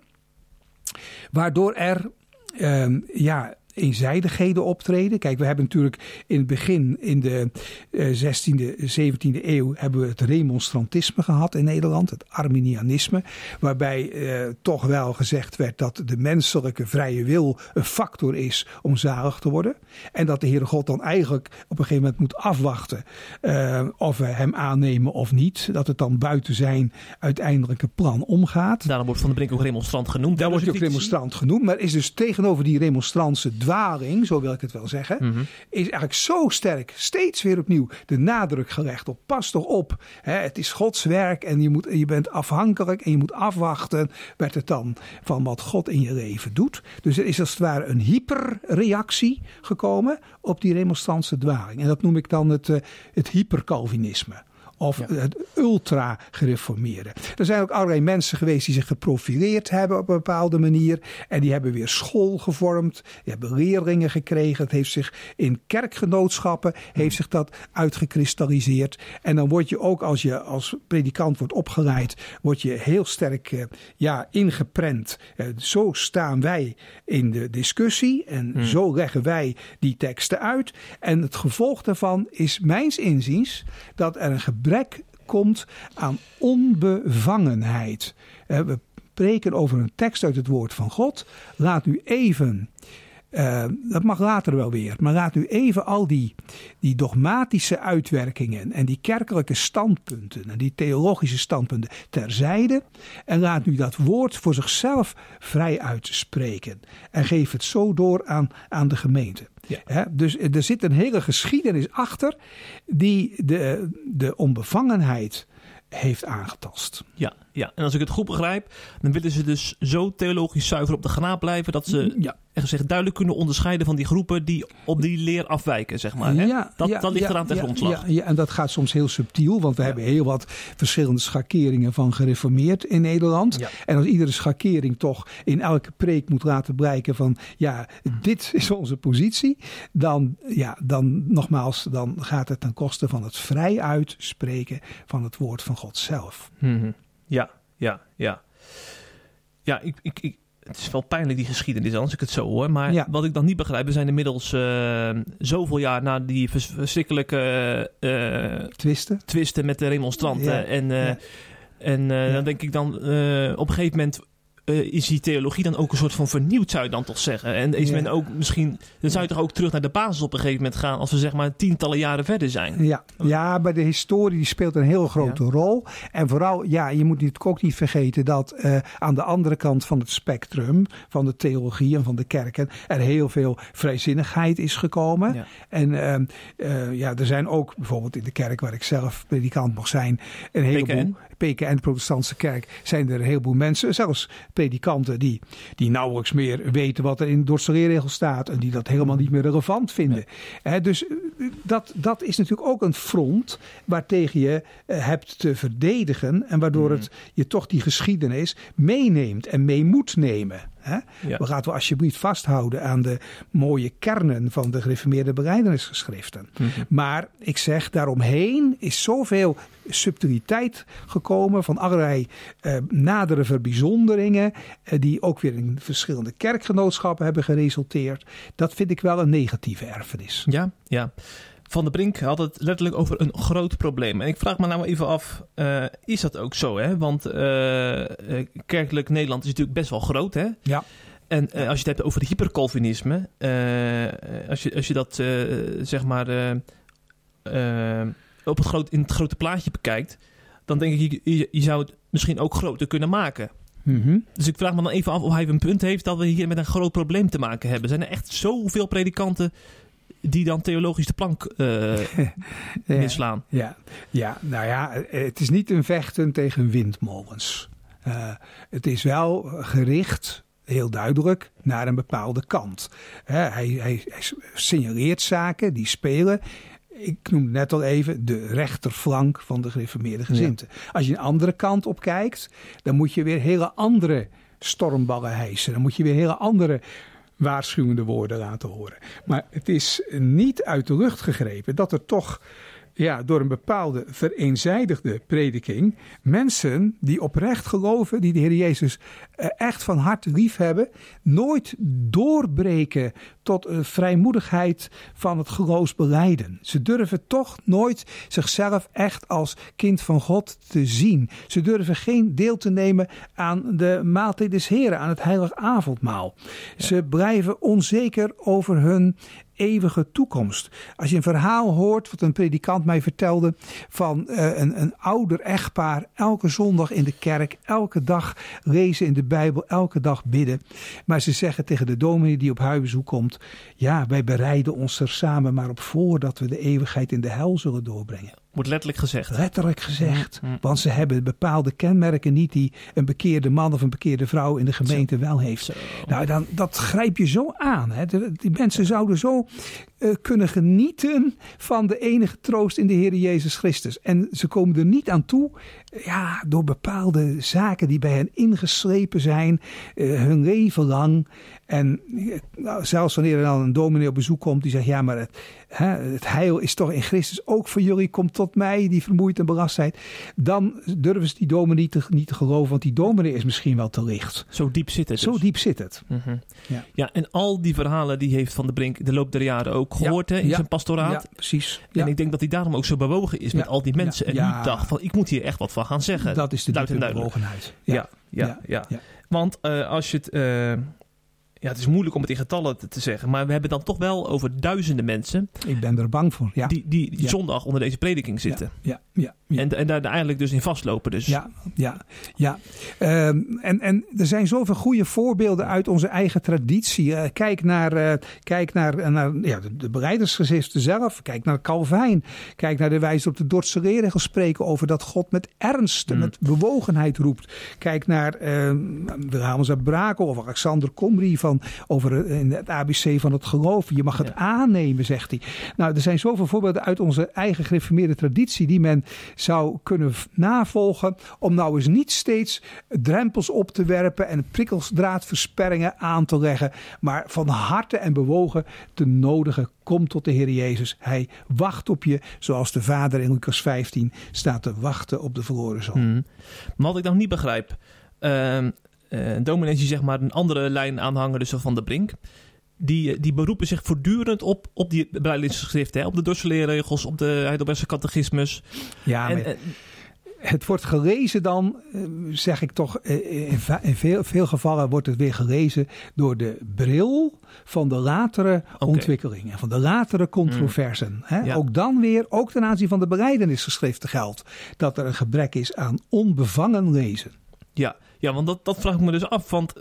[SPEAKER 2] Waardoor er uh, ja, eenzijdigheden optreden. Kijk, we hebben natuurlijk in het begin, in de 16e, eh, 17e eeuw, hebben we het remonstrantisme gehad in Nederland, het Arminianisme, waarbij eh, toch wel gezegd werd dat de menselijke vrije wil een factor is om zalig te worden. En dat de Heere God dan eigenlijk op een gegeven moment moet afwachten uh, of we hem aannemen of niet. Dat het dan buiten zijn uiteindelijke plan omgaat.
[SPEAKER 1] Daarom wordt Van de Brink ook remonstrant genoemd.
[SPEAKER 2] Daar wordt hij ook remonstrant genoemd, maar is dus tegenover die remonstrantse dwaling, zo wil ik het wel zeggen, mm -hmm. is eigenlijk zo sterk, steeds weer opnieuw de nadruk gelegd op. Pas toch op, hè, het is Gods werk en je, moet, je bent afhankelijk en je moet afwachten, werd het dan, van wat God in je leven doet. Dus er is als het ware een hyperreactie gekomen op die remonstrantse dwaling. En dat noem ik dan het, uh, het hypercalvinisme of ja. het ultra gereformeerde. Er zijn ook allerlei mensen geweest die zich geprofileerd hebben op een bepaalde manier. En die hebben weer school gevormd. Die hebben leerlingen gekregen. Het heeft zich in kerkgenootschappen heeft zich dat uitgekristalliseerd. En dan word je ook als je als predikant wordt opgeleid, word je heel sterk uh, ja, ingeprent. Uh, zo staan wij in de discussie en hmm. zo leggen wij die teksten uit. En het gevolg daarvan is mijns inziens dat er een gebrek gebrek komt aan onbevangenheid. We spreken over een tekst uit het woord van God. Laat u even Uh, dat mag later wel weer. Maar laat nu even al die, die dogmatische uitwerkingen en die kerkelijke standpunten en die theologische standpunten terzijde. En laat nu dat woord voor zichzelf vrij uitspreken. En geef het zo door aan, aan de gemeente. Ja. dus er zit een hele geschiedenis achter die de, de onbevangenheid heeft aangetast.
[SPEAKER 1] Ja, ja, en als ik het goed begrijp, dan willen ze dus zo theologisch zuiver op de granaat blijven dat ze ja gezegd duidelijk kunnen onderscheiden van die groepen die op die leer afwijken, zeg maar. Hè? Ja, dat, dat ligt eraan ten grondslag.
[SPEAKER 2] Ja, en dat gaat soms heel subtiel, want we hebben heel wat verschillende schakeringen van gereformeerd in Nederland. En als iedere schakering toch in elke preek moet laten blijken van ja, dit is onze positie, dan, ja, dan nogmaals, dan gaat het ten koste van het vrij uitspreken van het woord van God zelf.
[SPEAKER 1] Mhm. Ja, ja, ja. Ja, ik, ik, ik, het is wel pijnlijk die geschiedenis als ik het zo hoor. Maar wat ik dan niet begrijp, we zijn inmiddels uh, zoveel jaar na die verschrikkelijke uh,
[SPEAKER 2] twisten.
[SPEAKER 1] twisten met de remonstranten. En, uh, en dan denk ik dan op een gegeven moment uh, is die theologie dan ook een soort van vernieuwd, zou je dan toch zeggen? En is men ook misschien, dan zou je toch ook terug naar de basis op een gegeven moment gaan, als we zeg maar tientallen jaren verder zijn?
[SPEAKER 2] Ja, ja maar de historie die speelt een heel grote rol. En vooral, ja, je moet natuurlijk ook niet vergeten dat uh, aan de andere kant van het spectrum, van de theologie en van de kerken, er heel veel vrijzinnigheid is gekomen. Ja. En uh, ja, er zijn ook bijvoorbeeld in de kerk waar ik zelf predikant mocht zijn, een heleboel. PKN? Protestantse kerk, zijn er een heleboel mensen, zelfs predikanten die, die nauwelijks meer weten wat er in de leerregel staat en die dat helemaal niet meer relevant vinden. dus eh, dat, dat is natuurlijk ook een front waartegen je uh, hebt te verdedigen en waardoor mm. het je toch die geschiedenis meeneemt en mee moet nemen. Hè? We gaan we alsjeblieft vasthouden aan de mooie kernen van de gereformeerde beleidenisgeschriften. Mhm. Maar ik zeg, daaromheen is zoveel subtiliteit gekomen van allerlei eh, nadere verbijzonderingen, eh, die ook weer in verschillende kerkgenootschappen hebben geresulteerd. Dat vind ik wel een negatieve erfenis.
[SPEAKER 1] Ja, ja. Van der Brink had het letterlijk over een groot probleem. En ik vraag me nou even af, uh, is dat ook zo? Hè? Want uh, kerkelijk Nederland is natuurlijk best wel groot. Hè?
[SPEAKER 2] Ja.
[SPEAKER 1] En als je het hebt over het hypercalvinisme, als, je, als je dat zeg maar op het groot, in het grote plaatje bekijkt, dan denk ik, je, je zou het misschien ook groter kunnen maken. Mm -hmm. Dus ik vraag me dan even af of hij een punt heeft dat we hier met een groot probleem te maken hebben. Zijn er echt zoveel predikanten die dan theologisch de plank <laughs> uh, misslaan.
[SPEAKER 2] Ja, ja, nou ja, het is niet een vechten tegen windmolens. Uh, het is wel gericht, heel duidelijk, naar een bepaalde kant. Uh, hij, hij, hij signaleert zaken die spelen ik noemde net al even de rechterflank van de gereformeerde gezinten. Als je een andere kant op kijkt, dan moet je weer hele andere stormballen hijsen. Dan moet je weer hele andere waarschuwende woorden laten horen. Maar het is niet uit de lucht gegrepen dat er toch ja, door een bepaalde vereenzijdigde prediking mensen die oprecht geloven, die de Heer Jezus eh, echt van harte lief hebben, nooit doorbreken tot een vrijmoedigheid van het geloofsbeleiden. Ze durven toch nooit zichzelf echt als kind van God te zien. Ze durven geen deel te nemen aan de maaltijd des Heren, aan het heilig avondmaal. Ze blijven onzeker over hun eeuwige toekomst. Als je een verhaal hoort, wat een predikant mij vertelde, van uh, een, een ouder echtpaar, elke zondag in de kerk, elke dag lezen in de Bijbel, elke dag bidden. Maar ze zeggen tegen de dominee die op huisbezoek komt, ja, wij bereiden ons er samen maar op voor dat we de eeuwigheid in de hel zullen doorbrengen.
[SPEAKER 1] Wordt letterlijk gezegd.
[SPEAKER 2] Letterlijk gezegd. Mm, mm. Want ze hebben bepaalde kenmerken niet die een bekeerde man of een bekeerde vrouw in de gemeente wel heeft. Nou, dan, dat grijp je zo aan. Hè. Die mensen zouden zo uh, kunnen genieten van de enige troost in de Heer Jezus Christus. En ze komen er niet aan toe ja, door bepaalde zaken die bij hen ingeslepen zijn, uh, hun leven lang. En nou, zelfs wanneer er dan een dominee op bezoek komt die zegt: Ja, maar het, hè, het heil is toch in Christus ook voor jullie. Komt tot mij die vermoeid en belast zijn. Dan durven ze die dominee niet te, niet te geloven, want die dominee is misschien wel te licht.
[SPEAKER 1] Zo diep zit het.
[SPEAKER 2] Zo dus. diep zit het. Mm
[SPEAKER 1] -hmm. ja. ja, en al die verhalen die heeft Van de Brink de loop der jaren ook gehoord hè, in zijn pastoraat.
[SPEAKER 2] Precies.
[SPEAKER 1] En ik denk dat hij daarom ook zo bewogen is met al die mensen. En niet dacht van: Ik moet hier echt wat van gaan zeggen.
[SPEAKER 2] Dat is de bewogenheid.
[SPEAKER 1] Ja, ja, ja. ja. Want uh, als je het. Uh, ja, het is moeilijk om het in getallen te, zeggen, maar we hebben dan toch wel over duizenden mensen.
[SPEAKER 2] Ik ben er bang voor, ja.
[SPEAKER 1] Die, die zondag onder deze prediking zitten.
[SPEAKER 2] Ja, ja, ja.
[SPEAKER 1] En, en daar eigenlijk dus in vastlopen. Dus.
[SPEAKER 2] Ja, ja, ja. Ehm, en, en er zijn zoveel goede voorbeelden uit onze eigen traditie. Uh, kijk naar, uh, kijk naar, naar ja, de, de bereidersgezichten zelf. Kijk naar Calvijn. Kijk naar de wijze op de Dordtse regels spreken over dat God met ernst en mm. met bewogenheid roept. Kijk naar uh, Wilhelmus Brakel of Alexander Comrie van, over eh, in het ABC van het geloof. Je mag het ja. aannemen, zegt hij. Nou, er zijn zoveel voorbeelden uit onze eigen gereformeerde traditie die men zou kunnen navolgen. Om nou eens niet steeds drempels op te werpen en prikkelsdraadversperringen aan te leggen. Maar van harte en bewogen te nodigen. Kom tot de Heer Jezus. Hij wacht op je zoals de Vader in Lucas 15 staat te wachten op de verloren zoon.
[SPEAKER 1] Hmm. Maar wat ik nog niet begrijp. Uh, uh, dominees die zeg maar een andere lijn aanhangen, dus van de Brink. Die, die beroepen zich voortdurend op, op die beleidingsgeschriften. Op de dorsaleerregels, op de Heidelbergse catechismus.
[SPEAKER 2] Ja, en, maar het wordt gelezen dan, zeg ik toch, in veel, veel gevallen wordt het weer gelezen door de bril van de latere okay. ontwikkelingen, van de latere controversen. Mm. Ja. Ook dan weer, ook ten aanzien van de beleidenisgeschriften geldt dat er een gebrek is aan onbevangen lezen.
[SPEAKER 1] Ja, ja want dat, dat vraag ik me dus af, want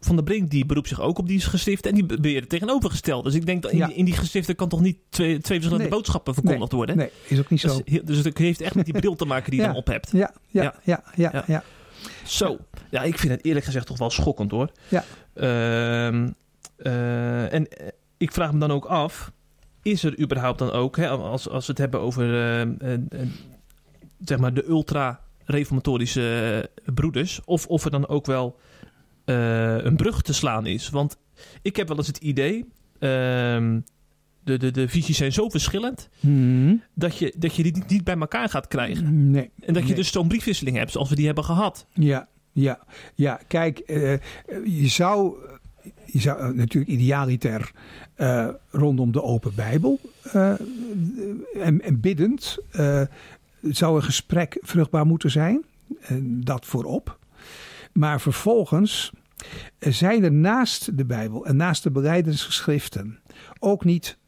[SPEAKER 1] van der Brink die beroept zich ook op die geschriften en die beweert het tegenovergesteld. Dus ik denk dat in, ja. in die geschriften kan toch niet twee, twee verschillende nee. boodschappen verkondigd
[SPEAKER 2] nee.
[SPEAKER 1] worden?
[SPEAKER 2] Nee, is ook niet zo.
[SPEAKER 1] Dus, dus het heeft echt met die bril te maken die je <laughs>
[SPEAKER 2] ja.
[SPEAKER 1] dan op hebt.
[SPEAKER 2] Ja, ja, ja, ja. ja, ja.
[SPEAKER 1] Zo, ja, ik vind het eerlijk gezegd toch wel schokkend hoor.
[SPEAKER 2] Ja.
[SPEAKER 1] Uh, uh, en ik vraag me dan ook af, is er überhaupt dan ook, hè, als, als we het hebben over uh, zeg maar de ultra-reformatorische broeders, of, of er dan ook wel uh, een brug te slaan is. Want ik heb wel eens het idee. Uh, de, de, de visies zijn zo verschillend.
[SPEAKER 2] Hmm.
[SPEAKER 1] Dat, je, dat je die niet, niet bij elkaar gaat krijgen.
[SPEAKER 2] Nee,
[SPEAKER 1] en dat je
[SPEAKER 2] nee.
[SPEAKER 1] dus zo'n briefwisseling hebt zoals we die hebben gehad.
[SPEAKER 2] Ja, ja, ja. Kijk, uh, je zou. Je zou uh, natuurlijk idealiter uh, rondom de open Bijbel en, en, biddend zou een gesprek vruchtbaar moeten zijn. dat voorop. Maar vervolgens zijn er naast de Bijbel en naast de beleidingsgeschriften ook niet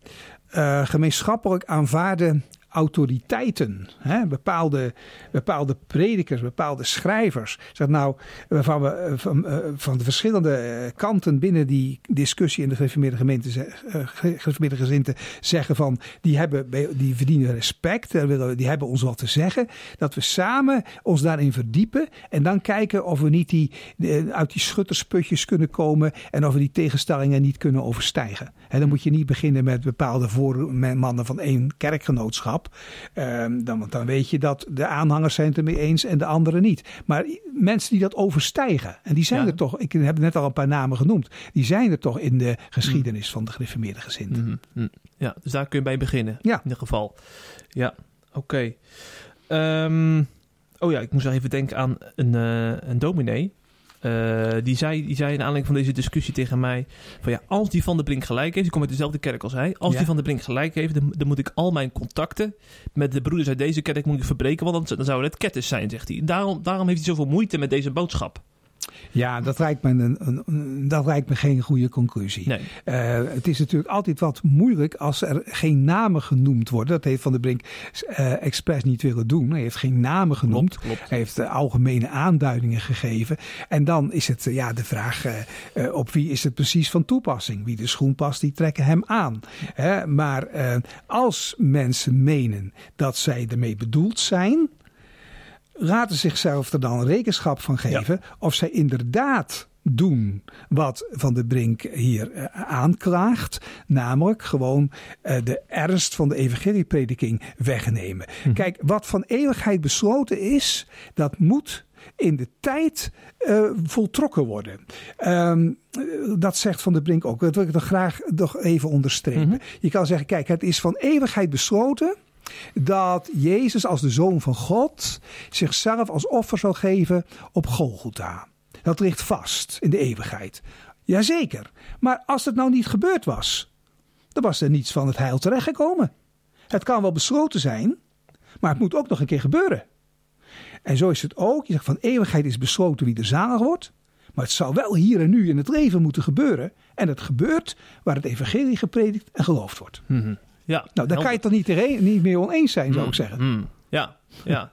[SPEAKER 2] uh, gemeenschappelijk aanvaarde autoriteiten, hè? Bepaalde, bepaalde predikers, bepaalde schrijvers. Zeg nou, waarvan we van, van de verschillende kanten binnen die discussie in de gereformeerde gemeente, gereformeerde gezinten zeggen van die, hebben, die verdienen respect, die hebben ons wat te zeggen. Dat we samen ons daarin verdiepen en dan kijken of we niet die, uit die schuttersputjes kunnen komen en of we die tegenstellingen niet kunnen overstijgen. En dan moet je niet beginnen met bepaalde voormannen van één kerkgenootschap. Um, dan, want dan weet je dat de aanhangers zijn het ermee eens en de anderen niet. Maar mensen die dat overstijgen, en die zijn ja. er toch, ik heb net al een paar namen genoemd, die zijn er toch in de geschiedenis mm. van de gereformeerde gezinten.
[SPEAKER 1] Mm -hmm. Ja, dus daar kun je bij beginnen.
[SPEAKER 2] Ja.
[SPEAKER 1] In ieder geval. Ja, oké. Okay. Um, oh ja, ik moest even denken aan een, uh, een dominee. Uh, die, zei, die zei in aanleiding van deze discussie tegen mij: van ja, als die van de Brink gelijk heeft, die komt uit dezelfde kerk als hij. Als ja. die van de Brink gelijk heeft, dan, dan, moet ik al mijn contacten met de broeders uit deze kerk moet ik verbreken, want dan, dan zouden het ketters zijn, zegt hij. Daarom, daarom heeft hij zoveel moeite met deze boodschap.
[SPEAKER 2] Ja, dat lijkt me, een, een, een, dat lijkt me geen goede conclusie.
[SPEAKER 1] Nee.
[SPEAKER 2] Uh, het is natuurlijk altijd wat moeilijk als er geen namen genoemd worden. Dat heeft Van der Brink uh, expres niet willen doen. Hij heeft geen namen genoemd.
[SPEAKER 1] Klopt, klopt.
[SPEAKER 2] Hij heeft uh, algemene aanduidingen gegeven. En dan is het ja, de vraag op wie is het precies van toepassing. Wie de schoen past, die trekken hem aan. Hè? Maar als mensen menen dat zij ermee bedoeld zijn laten zichzelf er dan rekenschap van geven ja. of zij inderdaad doen wat Van de Brink hier uh, aanklaagt. Namelijk gewoon uh, de ernst van de evangelieprediking wegnemen. Hm. Kijk, wat van eeuwigheid besloten is, dat moet in de tijd uh, voltrokken worden. Um, dat zegt Van der Brink ook. Dat wil ik nog graag nog even onderstrepen. Mm -hmm. Je kan zeggen, kijk, het is van eeuwigheid besloten dat Jezus als de Zoon van God zichzelf als offer zal geven op Golgotha. Dat ligt vast in de eeuwigheid. Jazeker. Maar als het nou niet gebeurd was, dan was er niets van het heil terechtgekomen. Het kan wel besloten zijn, maar het moet ook nog een keer gebeuren. En zo is het ook. Je zegt van eeuwigheid is besloten wie er zalig wordt. Maar het zou wel hier en nu in het leven moeten gebeuren. En het gebeurt waar het evangelie gepredikt en geloofd wordt.
[SPEAKER 1] Mhm. Ja,
[SPEAKER 2] Nou, daar kan je toch niet, niet meer oneens zijn, zou ik zeggen.
[SPEAKER 1] Mhm. Ja, ja.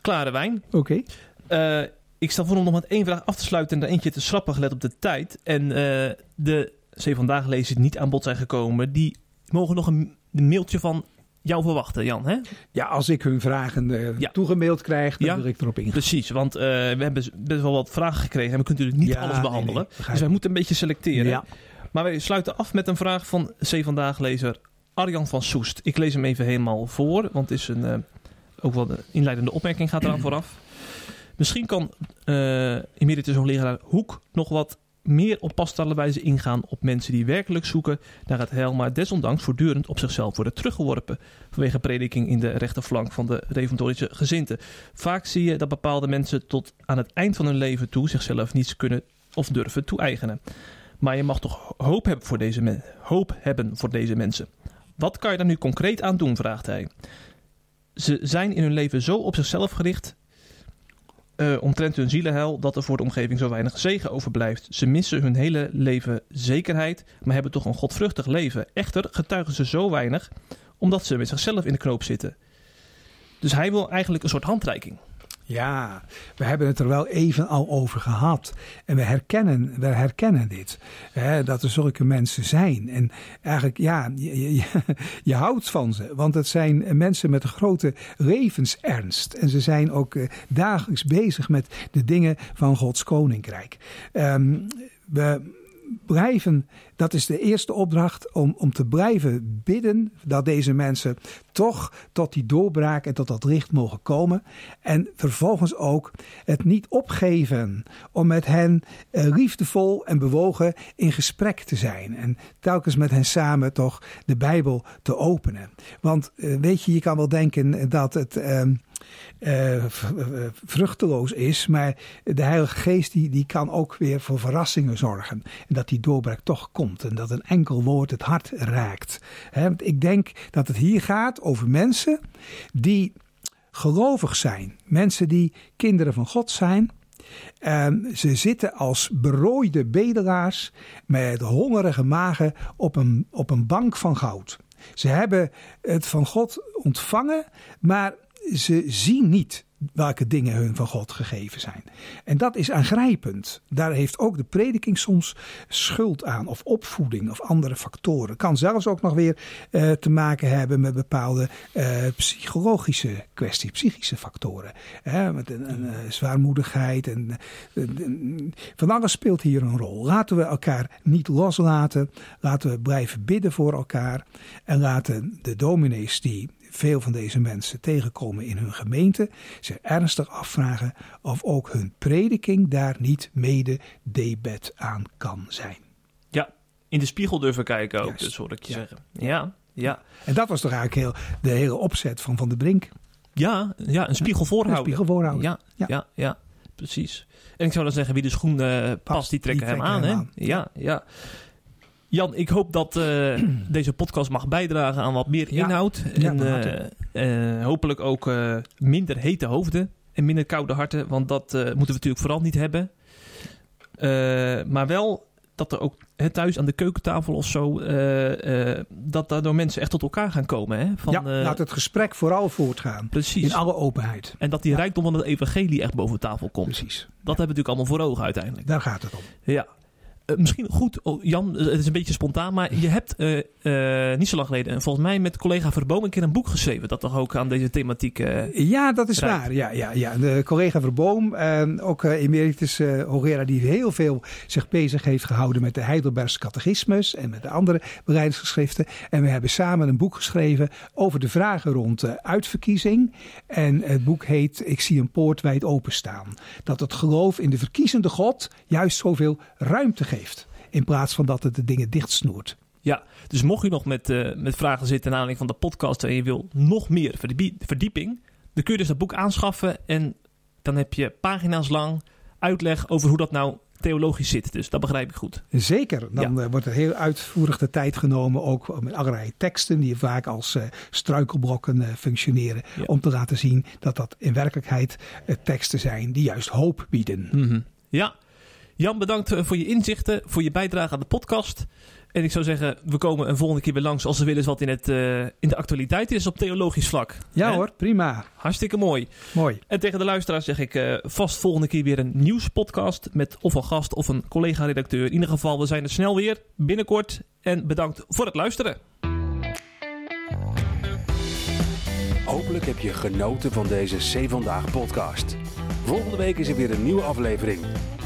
[SPEAKER 1] Klare wijn.
[SPEAKER 2] Oké.
[SPEAKER 1] Eh, ik stel voor om nog met één vraag af te sluiten en er eentje te schrappen gelet op de tijd. En eh, de zeven vandaag lezers die niet aan bod zijn gekomen, die mogen nog een, een mailtje van jou verwachten, Jan. Hè?
[SPEAKER 2] Ja, als ik hun vragen
[SPEAKER 1] Ja.
[SPEAKER 2] toegemaild krijg, dan
[SPEAKER 1] Ja.
[SPEAKER 2] wil ik erop ingaan.
[SPEAKER 1] Precies, want we hebben best wel wat vragen gekregen en we kunnen natuurlijk niet
[SPEAKER 2] Ja,
[SPEAKER 1] alles behandelen.
[SPEAKER 2] nee,
[SPEAKER 1] dus wij moeten een beetje selecteren. Maar wij sluiten af met een vraag van C Vandaag lezer Arjan van Soest. Ik lees hem even helemaal voor, want het is een, eh, ook wel een inleidende opmerking gaat eraan vooraf. Misschien kan eh emeritus hoogleraar Hoek nog wat meer op passtelle wijze ingaan op mensen die werkelijk zoeken naar het heil, maar desondanks voortdurend op zichzelf worden teruggeworpen vanwege prediking in de rechterflank van de reformatorische gezinten. Vaak zie je dat bepaalde mensen tot aan het eind van hun leven toe zichzelf niets kunnen of durven toe-eigenen. Maar je mag toch hoop hebben voor deze, hoop hebben voor deze mensen. Wat kan je daar nu concreet aan doen, vraagt hij. Ze zijn in hun leven zo op zichzelf gericht eh, omtrent hun zielenheil dat er voor de omgeving zo weinig zegen overblijft. Ze missen hun hele leven zekerheid, maar hebben toch een godvruchtig leven. Echter getuigen ze zo weinig omdat ze met zichzelf in de knoop zitten. Dus hij wil eigenlijk een soort handreiking.
[SPEAKER 2] Ja, we hebben het er wel even al over gehad. En we herkennen, we herkennen dit. Hè, dat er zulke mensen zijn. En eigenlijk, ja, je, <laughs> houdt van ze. Want het zijn mensen met een grote levensernst. En ze zijn ook eh, dagelijks bezig met de dingen van Gods koninkrijk. Ehm, we blijven, dat is de eerste opdracht, om, om te blijven bidden dat deze mensen toch tot die doorbraak en tot dat licht mogen komen. En vervolgens ook het niet opgeven om met hen eh, liefdevol en bewogen in gesprek te zijn. En telkens met hen samen toch de Bijbel te openen. Want eh, weet je, je kan wel denken dat het. ehm, eh, v- v- vruchteloos is. Maar de Heilige Geest die, die kan ook weer voor verrassingen zorgen. En dat die doorbraak toch komt. En dat een enkel woord het hart raakt. Ik denk dat het hier gaat over mensen die gelovig zijn. Mensen die kinderen van God zijn. Ehm, ze zitten als berooide bedelaars met hongerige magen op een, op een bank van goud. Ze hebben het van God ontvangen, maar ze zien niet welke dingen hun van God gegeven zijn. En dat is aangrijpend. Daar heeft ook de prediking soms schuld aan, of opvoeding, of andere factoren. Kan zelfs ook nog weer eh, te maken hebben met bepaalde eh, psychologische kwesties, psychische factoren. Hè, met een, een, eh, zwaarmoedigheid en van alles speelt hier een rol. Laten we elkaar niet loslaten. Laten we blijven bidden voor elkaar. En laten de dominees die veel van deze mensen tegenkomen in hun gemeente, zich ernstig afvragen of ook hun prediking daar niet mede debet aan kan zijn.
[SPEAKER 1] Ja, in de spiegel durven kijken ook,
[SPEAKER 2] Juist.
[SPEAKER 1] dus hoor ik je
[SPEAKER 2] Ja.
[SPEAKER 1] zeggen. Ja, ja.
[SPEAKER 2] En dat was toch eigenlijk heel, de hele opzet van Van de Brink.
[SPEAKER 1] Ja, ja een spiegel voorhouden.
[SPEAKER 2] Een spiegel voorhouden.
[SPEAKER 1] Ja, ja.
[SPEAKER 2] Ja.
[SPEAKER 1] ja, precies. En ik zou dan zeggen, wie de schoen eh, past, die trekken hem
[SPEAKER 2] trekken
[SPEAKER 1] aan.
[SPEAKER 2] hem
[SPEAKER 1] hè? Ja, ja. Jan, ik hoop dat eh, <clears throat> deze podcast mag bijdragen aan wat meer
[SPEAKER 2] Ja.
[SPEAKER 1] inhoud.
[SPEAKER 2] Ja,
[SPEAKER 1] en eh, eh, hopelijk ook minder hete hoofden en minder koude harten. Want dat moeten we natuurlijk vooral niet hebben. Maar wel dat er ook hè, thuis aan de keukentafel of zo... dat daardoor mensen echt tot elkaar gaan komen. Hè? Van,
[SPEAKER 2] ja, laat het gesprek vooral voortgaan.
[SPEAKER 1] precies.
[SPEAKER 2] In alle openheid.
[SPEAKER 1] En dat die
[SPEAKER 2] Ja.
[SPEAKER 1] rijkdom van het evangelie echt boven tafel komt.
[SPEAKER 2] Precies.
[SPEAKER 1] Dat hebben we natuurlijk allemaal voor ogen uiteindelijk.
[SPEAKER 2] Daar gaat het om.
[SPEAKER 1] Ja. Eh, misschien goed, oh, Jan, eh, het is een beetje spontaan, maar je hebt eh, niet zo lang geleden, en volgens mij met collega Verboom, een keer een boek geschreven dat toch ook aan deze thematiek. eh,
[SPEAKER 2] Ja, dat is waar. Ja, ja, ja. De collega Verboom, ook emeritus hoogleraar die heel veel zich bezig heeft gehouden met de Heidelbergse catechismus en met de andere beleidingsgeschriften. En we hebben samen een boek geschreven over de vragen rond uitverkiezing. En het boek heet Ik zie een poort wijd openstaan. Dat het geloof in de verkiezende God juist zoveel ruimte geeft. In plaats van dat het de dingen dichtsnoert.
[SPEAKER 1] ja, dus mocht je nog met, eh, met vragen zitten naar aanleiding van de podcast en je wil nog meer verdie- verdieping, dan kun je dus dat boek aanschaffen en dan heb je pagina's lang uitleg over hoe dat nou theologisch zit. Dus dat begrijp ik goed.
[SPEAKER 2] Zeker, dan eh, wordt er heel uitvoerig de tijd genomen, ook met allerlei teksten die vaak als eh, struikelblokken functioneren,
[SPEAKER 1] Ja.
[SPEAKER 2] om te laten zien dat dat in werkelijkheid teksten zijn die juist hoop bieden.
[SPEAKER 1] Mhm. Ja. Jan, bedankt voor je inzichten, voor je bijdrage aan de podcast. En ik zou zeggen, we komen een volgende keer weer langs als er weer eens wat in, het, uh, in de actualiteit is op theologisch vlak.
[SPEAKER 2] Ja hoor, prima.
[SPEAKER 1] Hartstikke mooi.
[SPEAKER 2] Mooi.
[SPEAKER 1] En tegen de luisteraars zeg ik uh, vast volgende keer weer een nieuwspodcast met of een gast of een collega-redacteur. In ieder geval, we zijn er snel weer, binnenkort. En bedankt voor het luisteren.
[SPEAKER 3] Hopelijk heb je genoten van deze C Vandaag podcast. Volgende week is er weer een nieuwe aflevering.